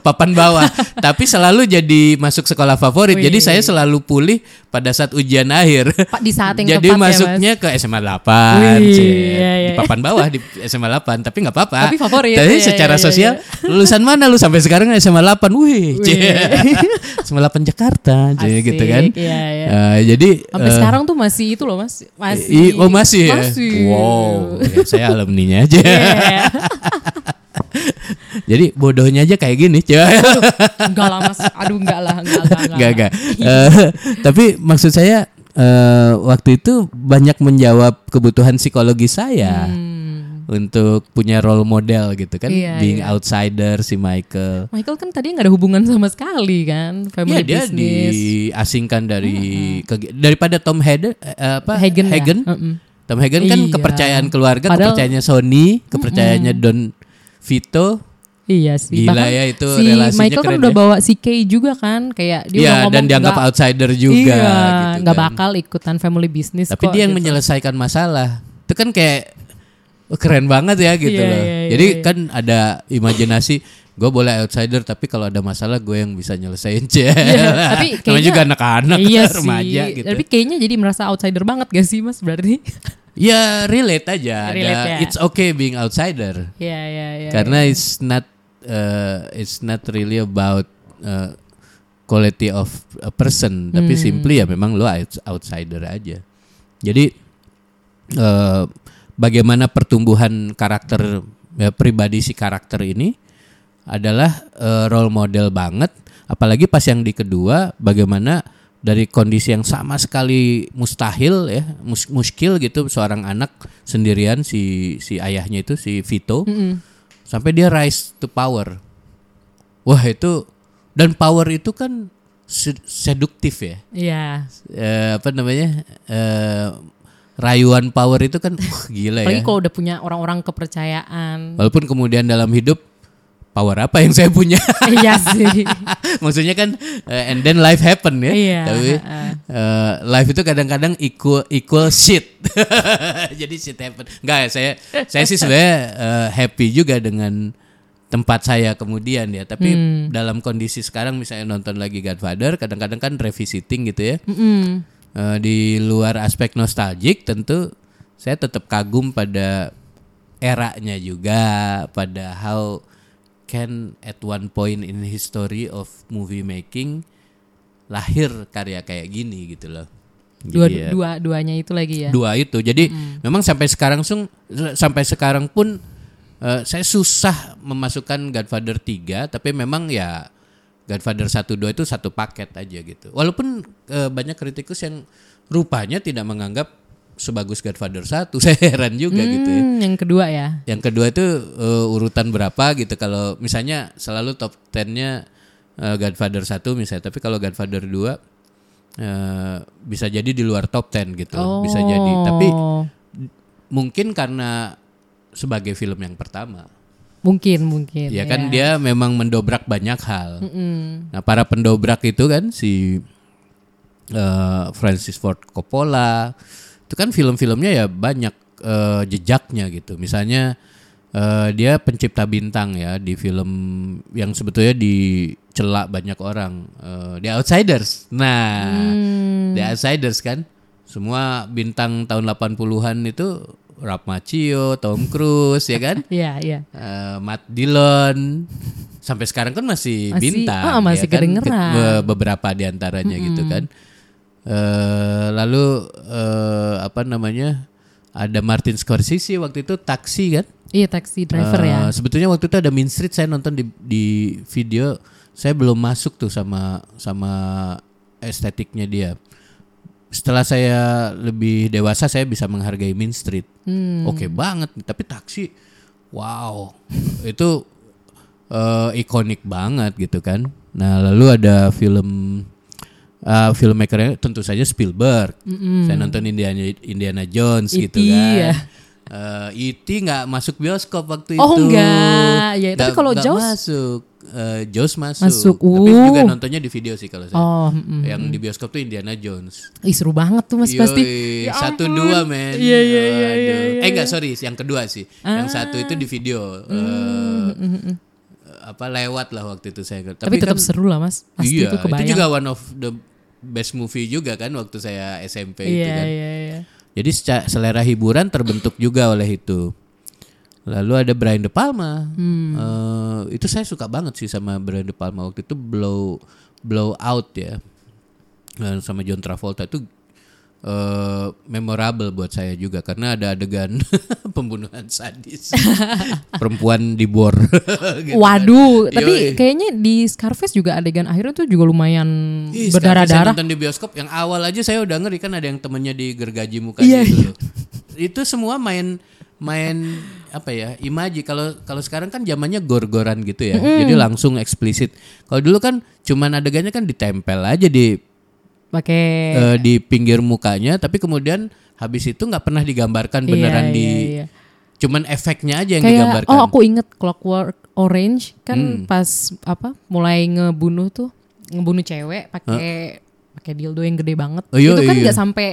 papan bawah tapi selalu jadi masuk sekolah favorit Wih. jadi saya selalu pulih pada saat ujian akhir Pak di saat yang jadi tepat masuknya ke SMA 8 Wih, iya, iya. di papan bawah di SMA 8 tapi nggak apa-apa Tapi favorit, tapi iya, secara iya, iya, sosial lulusan mana lu sampai sekarang SMA 8 wih cie. SMA 8 Jakarta ya. Asik, gitu kan Iya, iya. Eh, jadi Sampai eh, sekarang tuh masih itu loh Mas. Masih. i- oh masih ya Masih. wow ya, saya alumninya aja Iya. jadi bodohnya aja kayak gini cie. enggak lah Mas. Aduh enggak lah, enggak enggak. Enggak, enggak. Eh, tapi maksud saya eh, waktu itu banyak menjawab kebutuhan psikologi saya untuk punya role model gitu kan, Hmm. Iya, being iya. outsider si Michael. Michael kan tadi nggak ada hubungan sama sekali kan, family dia business. diasingkan dari kegi- daripada Tom Hayden eh, apa Hagen ya? Hagen. Mm-mm. Tom Hagen kan Iya. kepercayaan keluarga, Padahal- kepercayaannya Sony, kepercayaannya Don Vito. Iya sih. Gila Bahkan ya, itu si relasinya Michael kan udah ya. bawa si Kay juga kan, kayak dia Iya, dan dianggap nggak- outsider juga Iya, gitu nggak kan. bakal ikutan family business Tapi kok, dia yang gitu. menyelesaikan masalah. Itu kan kayak oh, keren banget ya gitu Iya, loh. iya, iya, Jadi iya. kan ada imajinasi gue boleh outsider tapi kalau ada masalah gue yang bisa nyelesain Iya, cek. tapi kayaknya juga anak-anak iya remaja sih. gitu. Tapi kayaknya jadi merasa outsider banget gak sih Mas berarti? Ya relate aja. Relate ada, ya. It's okay being outsider. Iya, iya, iya. Karena it's not uh, it's not really about uh, quality of a person, tapi Hmm. simply ya memang lo outs- outsider aja. Jadi uh, bagaimana pertumbuhan karakter ya, pribadi si karakter ini adalah uh, role model banget. Apalagi pas yang di kedua, bagaimana dari kondisi yang sama sekali mustahil ya, mus muskil gitu seorang anak sendirian si si ayahnya itu si Vito Mm-mm. sampai dia rise to power. Wah itu dan power itu kan se- seduktif ya. Iya. Eh, apa namanya? Eh, rayuan power itu kan wah, gila Apalagi ya. kalau udah punya orang-orang kepercayaan. Walaupun kemudian dalam hidup power apa yang saya punya? iya sih. Maksudnya kan eh, and then life happen ya. Iya, Tapi eh, life itu kadang-kadang equal equal shit. Jadi shit happen. Enggak ya, saya saya sih sebenarnya eh, happy juga dengan tempat saya kemudian ya. Tapi Hmm. dalam kondisi sekarang misalnya nonton lagi Godfather, kadang-kadang kan revisiting gitu ya. Mm-mm. Eh, di luar aspek nostalgic tentu saya tetap kagum pada eranya juga pada how can at one point in history of movie making lahir karya kayak gini gitu loh. Dua, Jadi ya, dua duanya itu lagi ya. dua itu. Jadi memang sampai sekarang sung sampai sekarang pun eh, saya susah memasukkan Godfather 3 tapi memang ya Godfather 1 2 itu satu paket aja gitu. Walaupun eh, banyak kritikus yang rupanya tidak menganggap sebagus Godfather 1. Saya heran juga gitu ya. Hmm, yang kedua ya. Yang kedua itu uh, urutan berapa gitu kalau misalnya selalu top 10-nya uh, Godfather 1 misalnya, tapi kalau Godfather 2 uh, bisa jadi di luar top 10 gitu. Bisa jadi. Tapi Oh. mungkin karena sebagai film yang pertama. Mungkin, mungkin. Ya kan dia memang mendobrak banyak hal. Mm-mm. Nah, para pendobrak itu kan si eh, Francis Ford Coppola itu kan film-filmnya ya banyak eh, jejaknya gitu. Misalnya eh, dia pencipta bintang ya di film yang sebetulnya dicela banyak orang, eh, The Outsiders. Nah, Hmm. The Outsiders kan semua bintang tahun 80-an itu Ralph Macchio, Tom Cruise ya kan? Iya, iya. Eh, Matt Dillon sampai sekarang kan masih, Masih- bintang ah, masih ya kan? kedengeran. Be- beberapa di antaranya gitu kan Eh, lalu eh, apa namanya ada Martin Scorsese waktu itu taksi kan Iya, taxi driver Eh, ya. sebetulnya waktu itu ada Mean Street saya nonton di di video saya belum masuk tuh sama sama estetiknya dia setelah saya lebih dewasa saya bisa menghargai Mean Street Hmm. oke banget nih. tapi taksi wow itu eh, ikonik banget gitu kan nah lalu ada film uh, filmmakernya tentu saja Spielberg saya nonton Indiana Indiana Jones E.T. gitu kan ya. Eh, E.T. nggak masuk bioskop waktu Oh, itu enggak. Ya, tapi kalau Jaws? masuk Eh, Jaws masuk, Masuk. tapi Uh. juga nontonnya di video sih kalau saya Oh, mm-mm. yang di bioskop tuh Indiana Jones Ih, seru banget tuh Mas pasti. Yoi, Ya satu ampun. dua men. Iya, iya, iya, iya, iya. Eh enggak sorry, yang kedua sih. Yang satu itu di video. eh, apa lewat lah waktu itu saya. Tapi, tetap seru lah Mas. Pasti iya, itu kebayang. juga one of the best movie juga kan waktu saya SMP itu Iya, kan. iya, iya. Jadi selera hiburan terbentuk juga oleh itu. Lalu ada Brian De Palma. Hmm. Eh, itu saya suka banget sih sama Brian De Palma waktu itu blow blow out ya. Eh, sama John Travolta itu eh, memorable buat saya juga karena ada adegan pembunuhan sadis perempuan dibor. gitu kan. Waduh, tapi Yoi. kayaknya di Scarface juga adegan akhirnya tuh juga lumayan berdarah-darah. nonton di bioskop yang awal aja saya udah ngeri kan ada yang temennya digergaji mukanya Iya, gitu loh. Itu semua main main apa ya imaji kalau kalau sekarang kan zamannya gor-goran gitu ya jadi langsung eksplisit kalau dulu kan cuman adegannya kan ditempel aja di Pakai eh, di pinggir mukanya tapi kemudian habis itu nggak pernah digambarkan Iya, beneran iya, di iya. cuman efeknya aja yang kayak digambarkan oh aku inget Clockwork Orange kan Hmm. pas apa mulai ngebunuh tuh ngebunuh cewek pakai pakai dildo yang gede banget. Oh, iya, itu kan iya. nggak sampai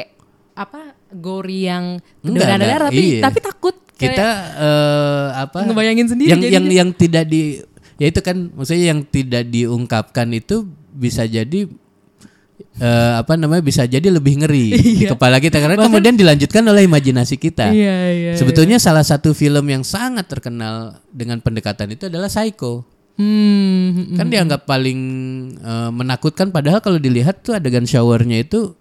apa gori yang Enggak, darah darah enggak, tapi iya. tapi takut kayak kita eh, apa ngebayangin sendiri yang yang yang tidak di ya itu kan maksudnya yang tidak diungkapkan itu bisa jadi eh, apa namanya bisa jadi lebih ngeri di kepala kita karena kemudian dilanjutkan oleh imajinasi kita. Iya iya. Sebetulnya salah satu film yang sangat terkenal dengan pendekatan itu adalah Psycho. Hmm, Kan dianggap paling eh, menakutkan padahal kalau dilihat tuh adegan showernya itu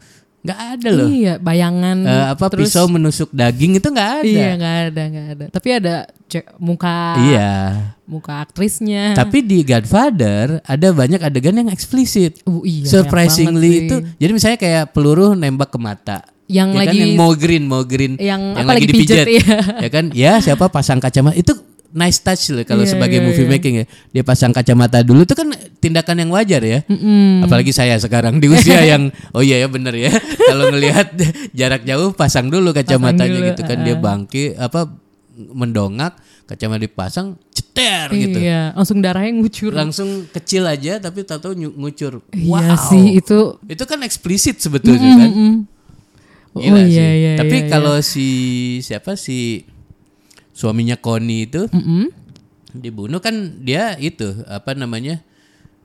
nggak ada loh. Iya, bayangan Eh, apa terus pisau menusuk daging itu nggak ada. Iya, nggak ada, nggak ada. Tapi ada cek muka Iya. Muka aktrisnya. Tapi di Godfather ada banyak adegan yang eksplisit. Uh, iya, Surprisingly itu, jadi misalnya kayak peluru nembak ke mata. Yang Ya kan, lagi- yang mau green, mau green, Yang apa, lagi dipijat, iya. ya kan? Ya siapa pasang kacamata itu nice touch loh kalau Iya, sebagai iya, movie iya. making ya. Dia pasang kacamata dulu itu kan tindakan yang wajar ya. Mm-mm. Apalagi saya sekarang di usia yang oh iya ya bener ya. kalau ngelihat jarak jauh pasang dulu kacamatanya dulu, gitu kan dia bangki apa mendongak kacamata dipasang ceter gitu Iya, langsung darahnya ngucur. langsung kecil aja tapi nyu- ngucur. Iya Wow. sih itu. Itu kan eksplisit sebetulnya kan. Mm-mm. Gila oh sih. iya iya. tapi iya, kalau si siapa si suaminya Connie itu iya. Mm-mm. dibunuh kan dia itu apa namanya?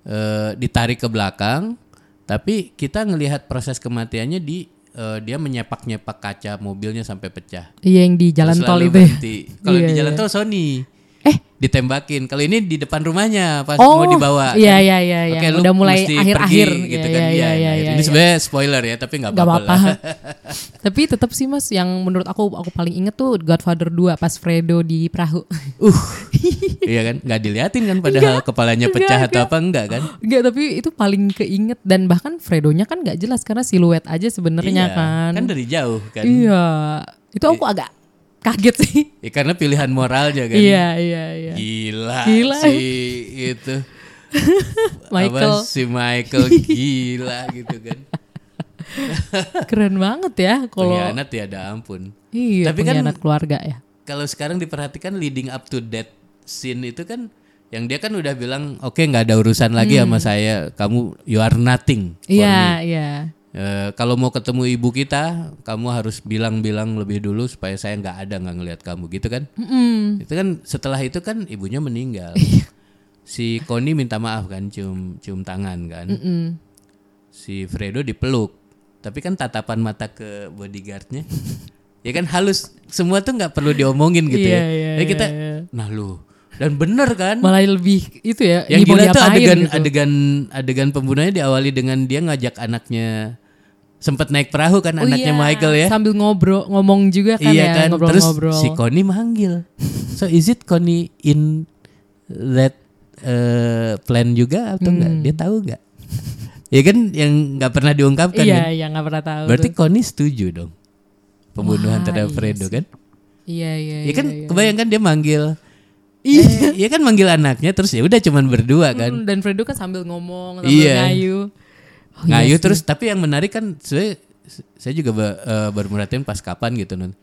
eh, ditarik ke belakang tapi kita ngelihat proses kematiannya di eh, dia menyepak-nyepak kaca mobilnya sampai pecah. Iya yang di jalan Terus tol itu ya. Kalau Iya, di jalan iya. tol Sony. Eh, ditembakin. Kalau ini di depan rumahnya pas Oh, mau dibawa. iya, iya, iya, iya. Oke, Udah mulai akhir-akhir. pergi gitu Iya, kan. iya, Iya, iya, iya. iya, Ini iya. sebenarnya spoiler ya, tapi nggak Gak apa-apa. Tapi tetap sih mas, yang menurut aku aku paling inget tuh Godfather 2 pas Fredo di perahu. Uh, iya kan? Nggak diliatin kan padahal kepalanya pecah atau apa enggak kan? Enggak, tapi itu paling keinget dan bahkan Fredonya kan nggak jelas karena siluet aja sebenarnya Iya, kan. Kan dari jauh kan. Iya, itu aku agak kaget sih. Ya, karena pilihan moralnya kan. Iya, iya, iya. Gila, Gila. si itu. Michael Apa, si Michael gila gitu kan. keren banget ya kalau Pengkhianat ya ada ampun. iya Tapi kan- keluarga ya. Kalau sekarang diperhatikan leading up to that scene itu kan yang dia kan udah bilang oke nggak ada urusan lagi sama saya kamu you are nothing for Hmm. Iya, me." Eh, kalau mau ketemu ibu kita kamu harus bilang-bilang lebih dulu supaya saya nggak ada nggak ngelihat kamu gitu kan Mm-mm. itu kan setelah itu kan ibunya meninggal Iya. si Connie minta maaf kan cium cium tangan kan Mm-mm. si Fredo dipeluk tapi kan tatapan mata ke bodyguardnya ya kan halus semua tuh nggak perlu diomongin gitu Iya, ya iya, jadi kita iya, iya. nah lu dan bener kan Malah lebih itu ya. yang gila tuh adegan gitu. adegan adegan pembunuhannya diawali dengan dia ngajak anaknya sempat naik perahu kan Oh anaknya iya, Michael ya Sambil ngobrol ngomong juga kan iya ya, kan terus ngobrol-ngobrol. si Connie manggil so is it Connie in that uh, plan juga atau enggak Hmm. dia tahu nggak ya kan yang nggak pernah diungkapkan Iya, kan? iya nggak pernah tahu. berarti tuh. Connie setuju dong pembunuhan Wah, terhadap iya Fredo kan Iya, iya. ya kan iya, iya. kebayangkan dia manggil Iya, iya kan manggil anaknya terus ya udah cuman berdua kan. Mm, dan Fredo kan sambil ngomong, sambil Iya. ngayu. Oh, iya ngayu sih. terus tapi yang menarik kan saya saya juga eh, baru merhatiin pas kapan gitu nun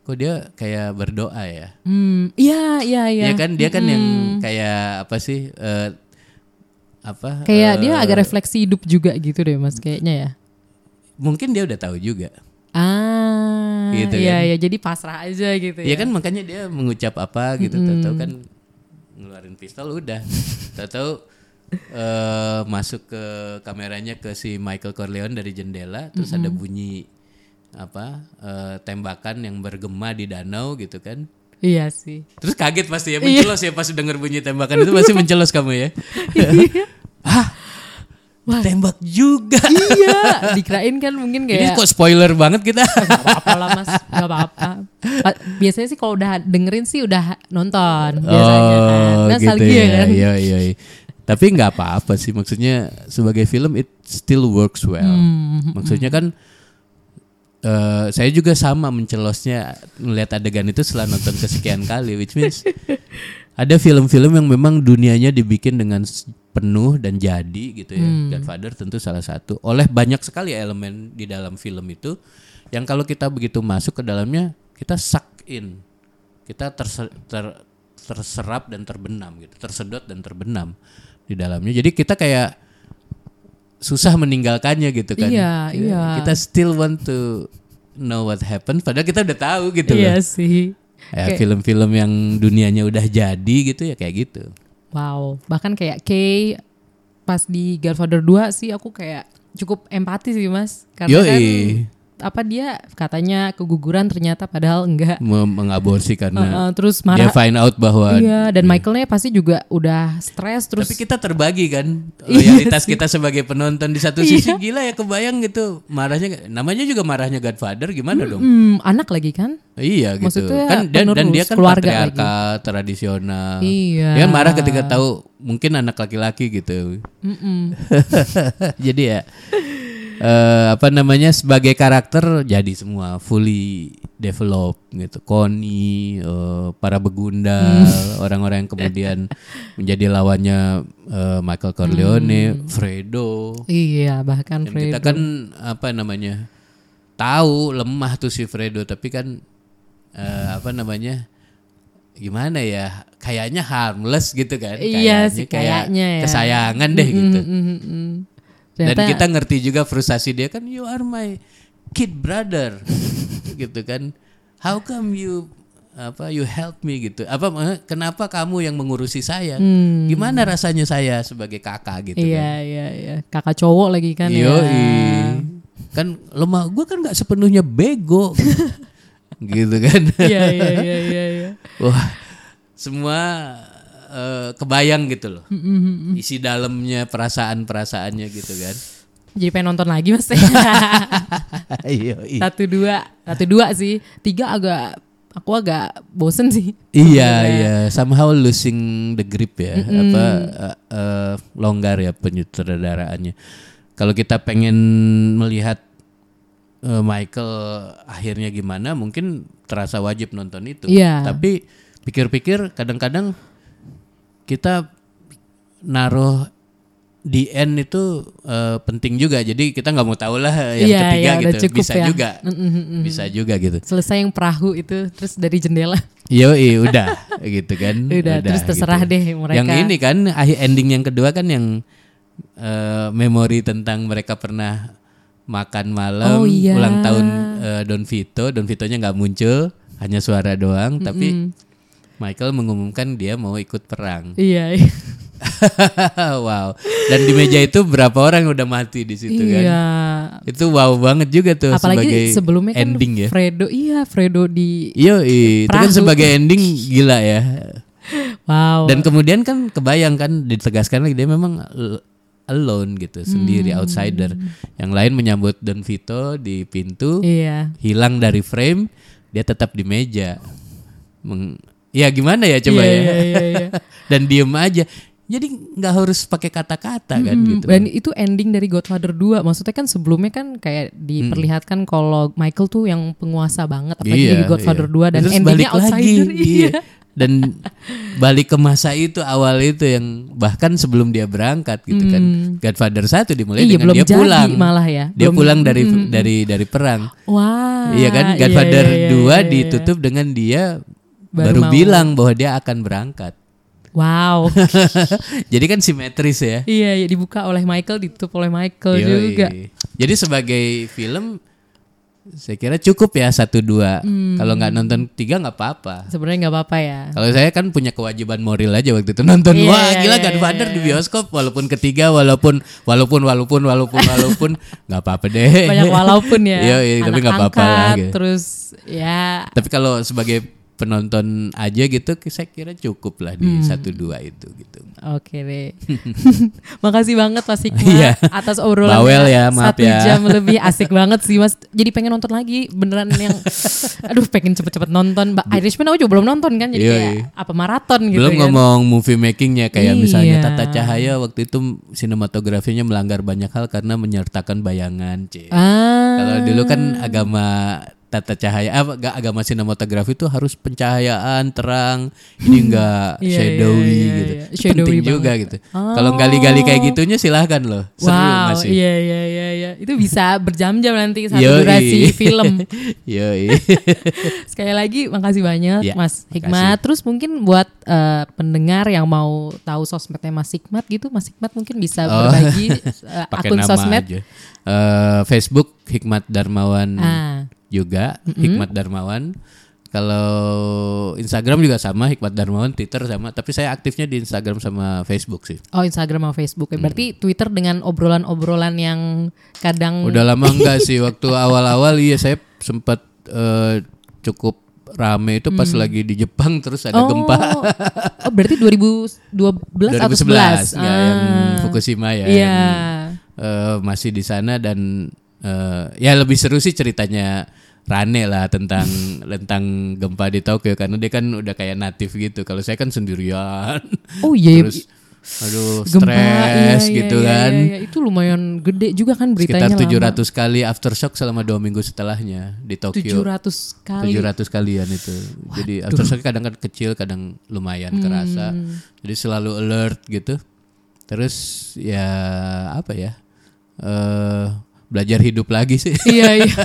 kok dia kayak berdoa ya Hmm, iya, iya, iya. Iya kan dia kan yang kayak apa sih eh, apa Kayak eh, dia agak refleksi hidup juga gitu deh mas kayaknya ya. mungkin dia udah tahu juga Ah, Gitu iya, kan. iya. Jadi pasrah aja gitu Iya ya. kan makanya dia mengucap apa gitu tahu kan ngeluarin pistol udah tahu eh masuk ke kameranya ke si Michael Corleone dari jendela terus ada bunyi apa eh, tembakan yang bergema di danau gitu kan Iya sih. Terus kaget pasti ya mencelos ya pas denger bunyi tembakan itu pasti mencelos kamu ya. Hah? Tembak juga. iya, dikirain kan mungkin Ini kayak kok spoiler banget kita. Gak apa-apa lah mas, gak apa-apa. Pa- Biasanya sih kalau udah dengerin sih udah nonton biasanya kan. Nostalgia kan. Oh, Iya iya. iya. Tapi nggak apa-apa sih maksudnya sebagai film it still works well. Hmm, Maksudnya kan eh, saya juga sama mencelosnya melihat adegan itu setelah nonton kesekian kali which means ada film-film yang memang dunianya dibikin dengan penuh dan jadi gitu ya. Hmm. Godfather tentu salah satu. Oleh banyak sekali elemen di dalam film itu yang kalau kita begitu masuk ke dalamnya kita suck in. Kita terse- ter- terserap dan terbenam gitu, tersedot dan terbenam di dalamnya. Jadi kita kayak susah meninggalkannya gitu kan. Iya, iya. Kita still want to know what happened padahal kita udah tahu gitu Iya loh. sih. Ya, Kayak- film-film yang dunianya udah jadi gitu ya kayak gitu. Wow, bahkan kayak Kay pas di Godfather 2 sih aku kayak cukup empati sih mas. Karena kan Yoi. Apa dia katanya keguguran ternyata padahal enggak. Mem- mengaborsi karena Uh, uh, terus dia marah. find out bahwa Iya, dan Michaelnya pasti juga udah stres terus. tapi kita terbagi kan Iya loyalitas kita sebagai penonton di satu sisi gila ya kebayang gitu marahnya namanya juga marahnya Godfather gimana dong Hmm, anak lagi kan? iya gitu Maksudnya kan dan, dan dia kan keluarga patriarkal tradisional Iya. dia marah ketika tahu mungkin anak laki-laki gitu Mm-mm. jadi ya eh, apa namanya sebagai karakter jadi semua. Fully develop gitu. Connie eh, para begundal orang-orang yang kemudian menjadi lawannya eh, Michael Corleone Fredo. Iya, bahkan dan kita Fredo. kan apa namanya tahu lemah tuh si Fredo. Tapi kan eh, apa namanya gimana ya kayaknya harmless gitu kan. Iya sih, kayak kayaknya ya. kesayangan deh gitu. Mm, mm, mm. dan Ternyata- kita ngerti juga frustasi dia kan you are my kid brother gitu kan how come you apa you help me gitu apa kenapa kamu yang mengurusi saya Hmm. gimana rasanya saya sebagai kakak gitu Iya, kan iya, iya. Kakak cowok lagi kan Yoi. ya. kan lemah gue kan nggak sepenuhnya bego gitu kan Iya, iya, iya, iya, iya. wah semua eh, kebayang gitu loh. Isi dalamnya perasaan-perasaannya gitu kan. Jadi pengen nonton lagi mas. Iya, iya. satu dua, satu dua sih. Tiga agak, aku agak bosen sih. Iya, iya, somehow losing the grip ya, apa eh, eh, longgar ya penyutradaraannya. Kalau kita pengen melihat eh, Michael akhirnya gimana, mungkin terasa wajib nonton itu. Iya. Tapi pikir-pikir kadang-kadang kita naruh di end itu eh, penting juga. Jadi kita nggak mau tahu lah yang Iya, ketiga iya, udah gitu. cukup Bisa ya. juga, bisa juga gitu. Selesai yang perahu itu, terus dari jendela. Yo, udah gitu kan. Udah, terus terserah deh mereka. Yang ini kan akhir ending yang kedua kan yang eh, memori tentang mereka pernah makan malam Oh, iya. ulang tahun eh, Don Vito. Don Vitonya nggak muncul, hanya suara doang. Tapi Michael mengumumkan dia mau ikut perang. Iya, iya. wow. Dan di meja itu berapa orang yang udah mati di situ kan? Iya. Itu wow banget juga tuh Apalagi sebagai sebelumnya kan ending ya. Fredo, iya Fredo di Iya, itu kan sebagai ending gila ya. wow. Dan kemudian kan kebayang kan ditegaskan lagi dia memang al- alone gitu, sendiri Hmm. outsider. Yang lain menyambut Don Vito di pintu, iya. hilang dari frame, dia tetap di meja. Meng- ya gimana ya coba Iya, ya. iya, iya, iya. Dan diem aja. Jadi nggak harus pakai kata-kata kan Hmm, gitu. Dan itu ending dari Godfather 2. Maksudnya kan sebelumnya kan kayak diperlihatkan kalau Michael tuh yang penguasa banget apalagi Iya, di Godfather iya. 2 dan Terus endingnya balik lagi, outsider. iya. Dan balik ke masa itu awal itu yang bahkan sebelum dia berangkat gitu kan. Godfather 1 dimulai Hmm. Iya, dengan belum dia jadi pulang. malah ya. Dia Belum- pulang dari dari dari perang. Wah. iya kan? iya, Godfather iya, iya, 2 iya, iya. ditutup dengan dia Baru baru, mau. bilang bahwa dia akan berangkat. Wow. Jadi kan simetris ya. iya, iya, dibuka oleh Michael, ditutup oleh Michael Yoi. juga. Jadi sebagai film saya kira cukup ya satu dua. Hmm. Kalau nggak nonton tiga nggak apa-apa. Sebenarnya nggak apa-apa ya. Kalau saya kan punya kewajiban moral aja waktu itu nonton. Iya, Wah iya, gila iya, Godfather iya, di bioskop walaupun ketiga walaupun walaupun walaupun walaupun walaupun nggak apa-apa deh. Banyak walaupun ya. Iya, iya, tapi nggak apa-apa lah. Gitu. Terus ya Tapi kalau sebagai penonton aja gitu, saya kira cukup lah Hmm. di satu dua itu gitu. Oke deh. Makasih banget Mas Hikmat Iya. atas obrolan Bawel ya, maaf satu ya. jam lebih asik banget sih Mas. Jadi pengen nonton lagi beneran yang aduh pengen cepet-cepet nonton. Mbak Irishman aku juga belum nonton kan jadi Iya, kayak iya. apa maraton gitu Belum kan. ngomong movie makingnya kayak misalnya Iya. Tata Cahaya waktu itu sinematografinya melanggar banyak hal karena menyertakan bayangan, C. Ah. Kalau dulu kan agama tata cahaya apa enggak agama sinematografi itu harus pencahayaan terang ini enggak Iya, shadowy iya, iya, gitu iya. Itu Shadowy penting banget. juga gitu kalau gali-gali kayak gitunya silahkan loh seru wow, masih iya iya iya iya. Itu bisa berjam-jam nanti satu Yoi. durasi film. Yoi. Sekali lagi makasih banyak Ya, Mas makasih. Hikmat. Terus mungkin buat eh, pendengar yang mau tahu sosmednya Mas Hikmat gitu, Mas Hikmat mungkin bisa Oh. berbagi eh, pakai akun sosmed. aja Eh, Facebook Hikmat Darmawan Ah. Juga Hikmat Darmawan kalau Instagram juga sama Hikmat Darmawan Twitter sama tapi saya aktifnya di Instagram sama Facebook sih Oh Instagram sama Facebook. ya. Berarti Twitter dengan obrolan-obrolan yang kadang Udah lama enggak sih waktu awal-awal iya saya sempat eh, cukup rame itu pas lagi di Jepang terus ada Hmm. oh, gempa Oh berarti 2012 atau 11? 2011 ya, yang Ah. Fukushima ya Iya. yang, eh, masih di sana dan eh, ya lebih seru sih ceritanya Rane lah tentang tentang gempa di Tokyo karena dia kan udah kayak natif gitu kalau saya kan sendirian Oh iya. terus aduh gempa stres iya, iya, gitu iya, kan iya, iya. Itu lumayan gede juga kan beritanya sekitar lama. 700 kali aftershock selama dua minggu setelahnya di Tokyo 700 kali. 700 kalian itu. Jadi aftershock kadang kan kecil, kadang lumayan Hmm. kerasa. Jadi selalu alert gitu. Terus ya apa ya? eh belajar hidup lagi sih. iya iya.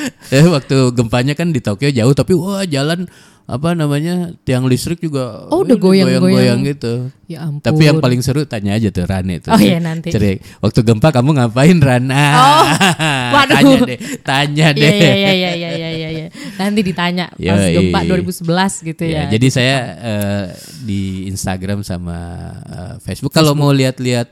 eh waktu gempanya kan di Tokyo jauh tapi wah jalan apa namanya tiang listrik juga Oh, udah goyang-goyang. gitu. Ya ampun. Tapi yang paling seru tanya aja tuh Rane tuh. Oh iya, nanti. Cerik. Waktu gempa kamu ngapain Rana? Oh, waduh. tanya deh, tanya Iya deh. iya iya iya iya iya iya. iya. Nanti ditanya pas Yoi. gempa 2011 gitu ya. Ya, jadi saya eh, di Instagram sama eh, Facebook. Kalau mau lihat-lihat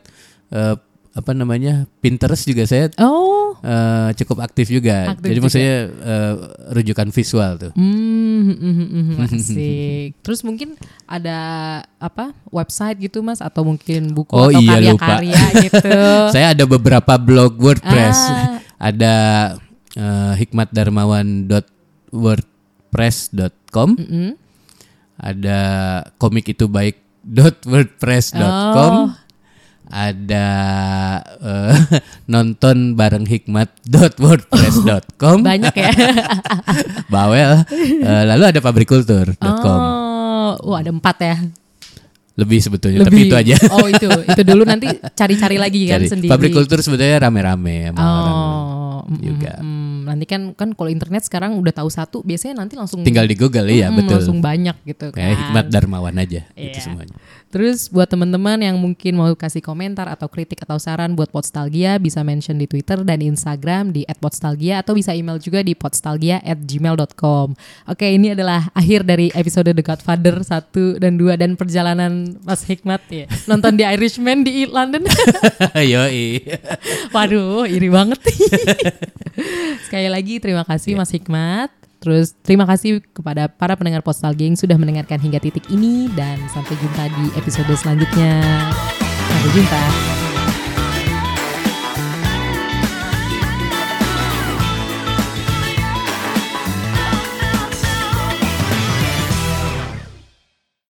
eh, apa namanya Pinterest juga saya Oh. eh, cukup aktif juga. Aktif Jadi juga. maksudnya eh, rujukan visual tuh. Hmm, hmm, hmm, hmm, asik. Terus mungkin ada apa website gitu mas atau mungkin buku Oh, atau iya, lupa. karya-karya gitu. Saya ada beberapa blog WordPress. Ah. Ada eh, hikmatdarmawan.wordpress.com. Mm-mm. Ada komik itu baik.wordpress.com. Oh. Ada eh, nonton bareng hikmat.wordpress.com. Banyak ya. Bawel. Eh, lalu ada pabrikultur.com. oh, wah ada empat ya. Lebih sebetulnya, tapi itu aja. Oh itu, itu dulu nanti cari-cari lagi kan Cari. sendiri. Pabrikultur sebetulnya rame-rame orang. Oh, mm, juga. mm, mm. nanti kan kan kalau internet sekarang udah tahu satu, biasanya nanti langsung Tinggal di Google ya, mm, betul. langsung banyak gitu kan. Kayak Hikmat Darmawan aja itu Iya. semuanya. Terus buat teman-teman yang mungkin mau kasih komentar atau kritik atau saran buat Podstalgia bisa mention di Twitter dan Instagram di @podstalgia atau bisa email juga di podstalgia@gmail.com. Oke, ini adalah akhir dari episode The Godfather 1 dan 2 dan perjalanan Mas Hikmat ya. Nonton di Irishman di London. Yoi. Waduh, iri banget. Sekali lagi terima kasih Mas Hikmat. Terus terima kasih kepada para pendengar Postalgia yang sudah mendengarkan hingga titik ini dan sampai jumpa di episode selanjutnya. Sampai jumpa.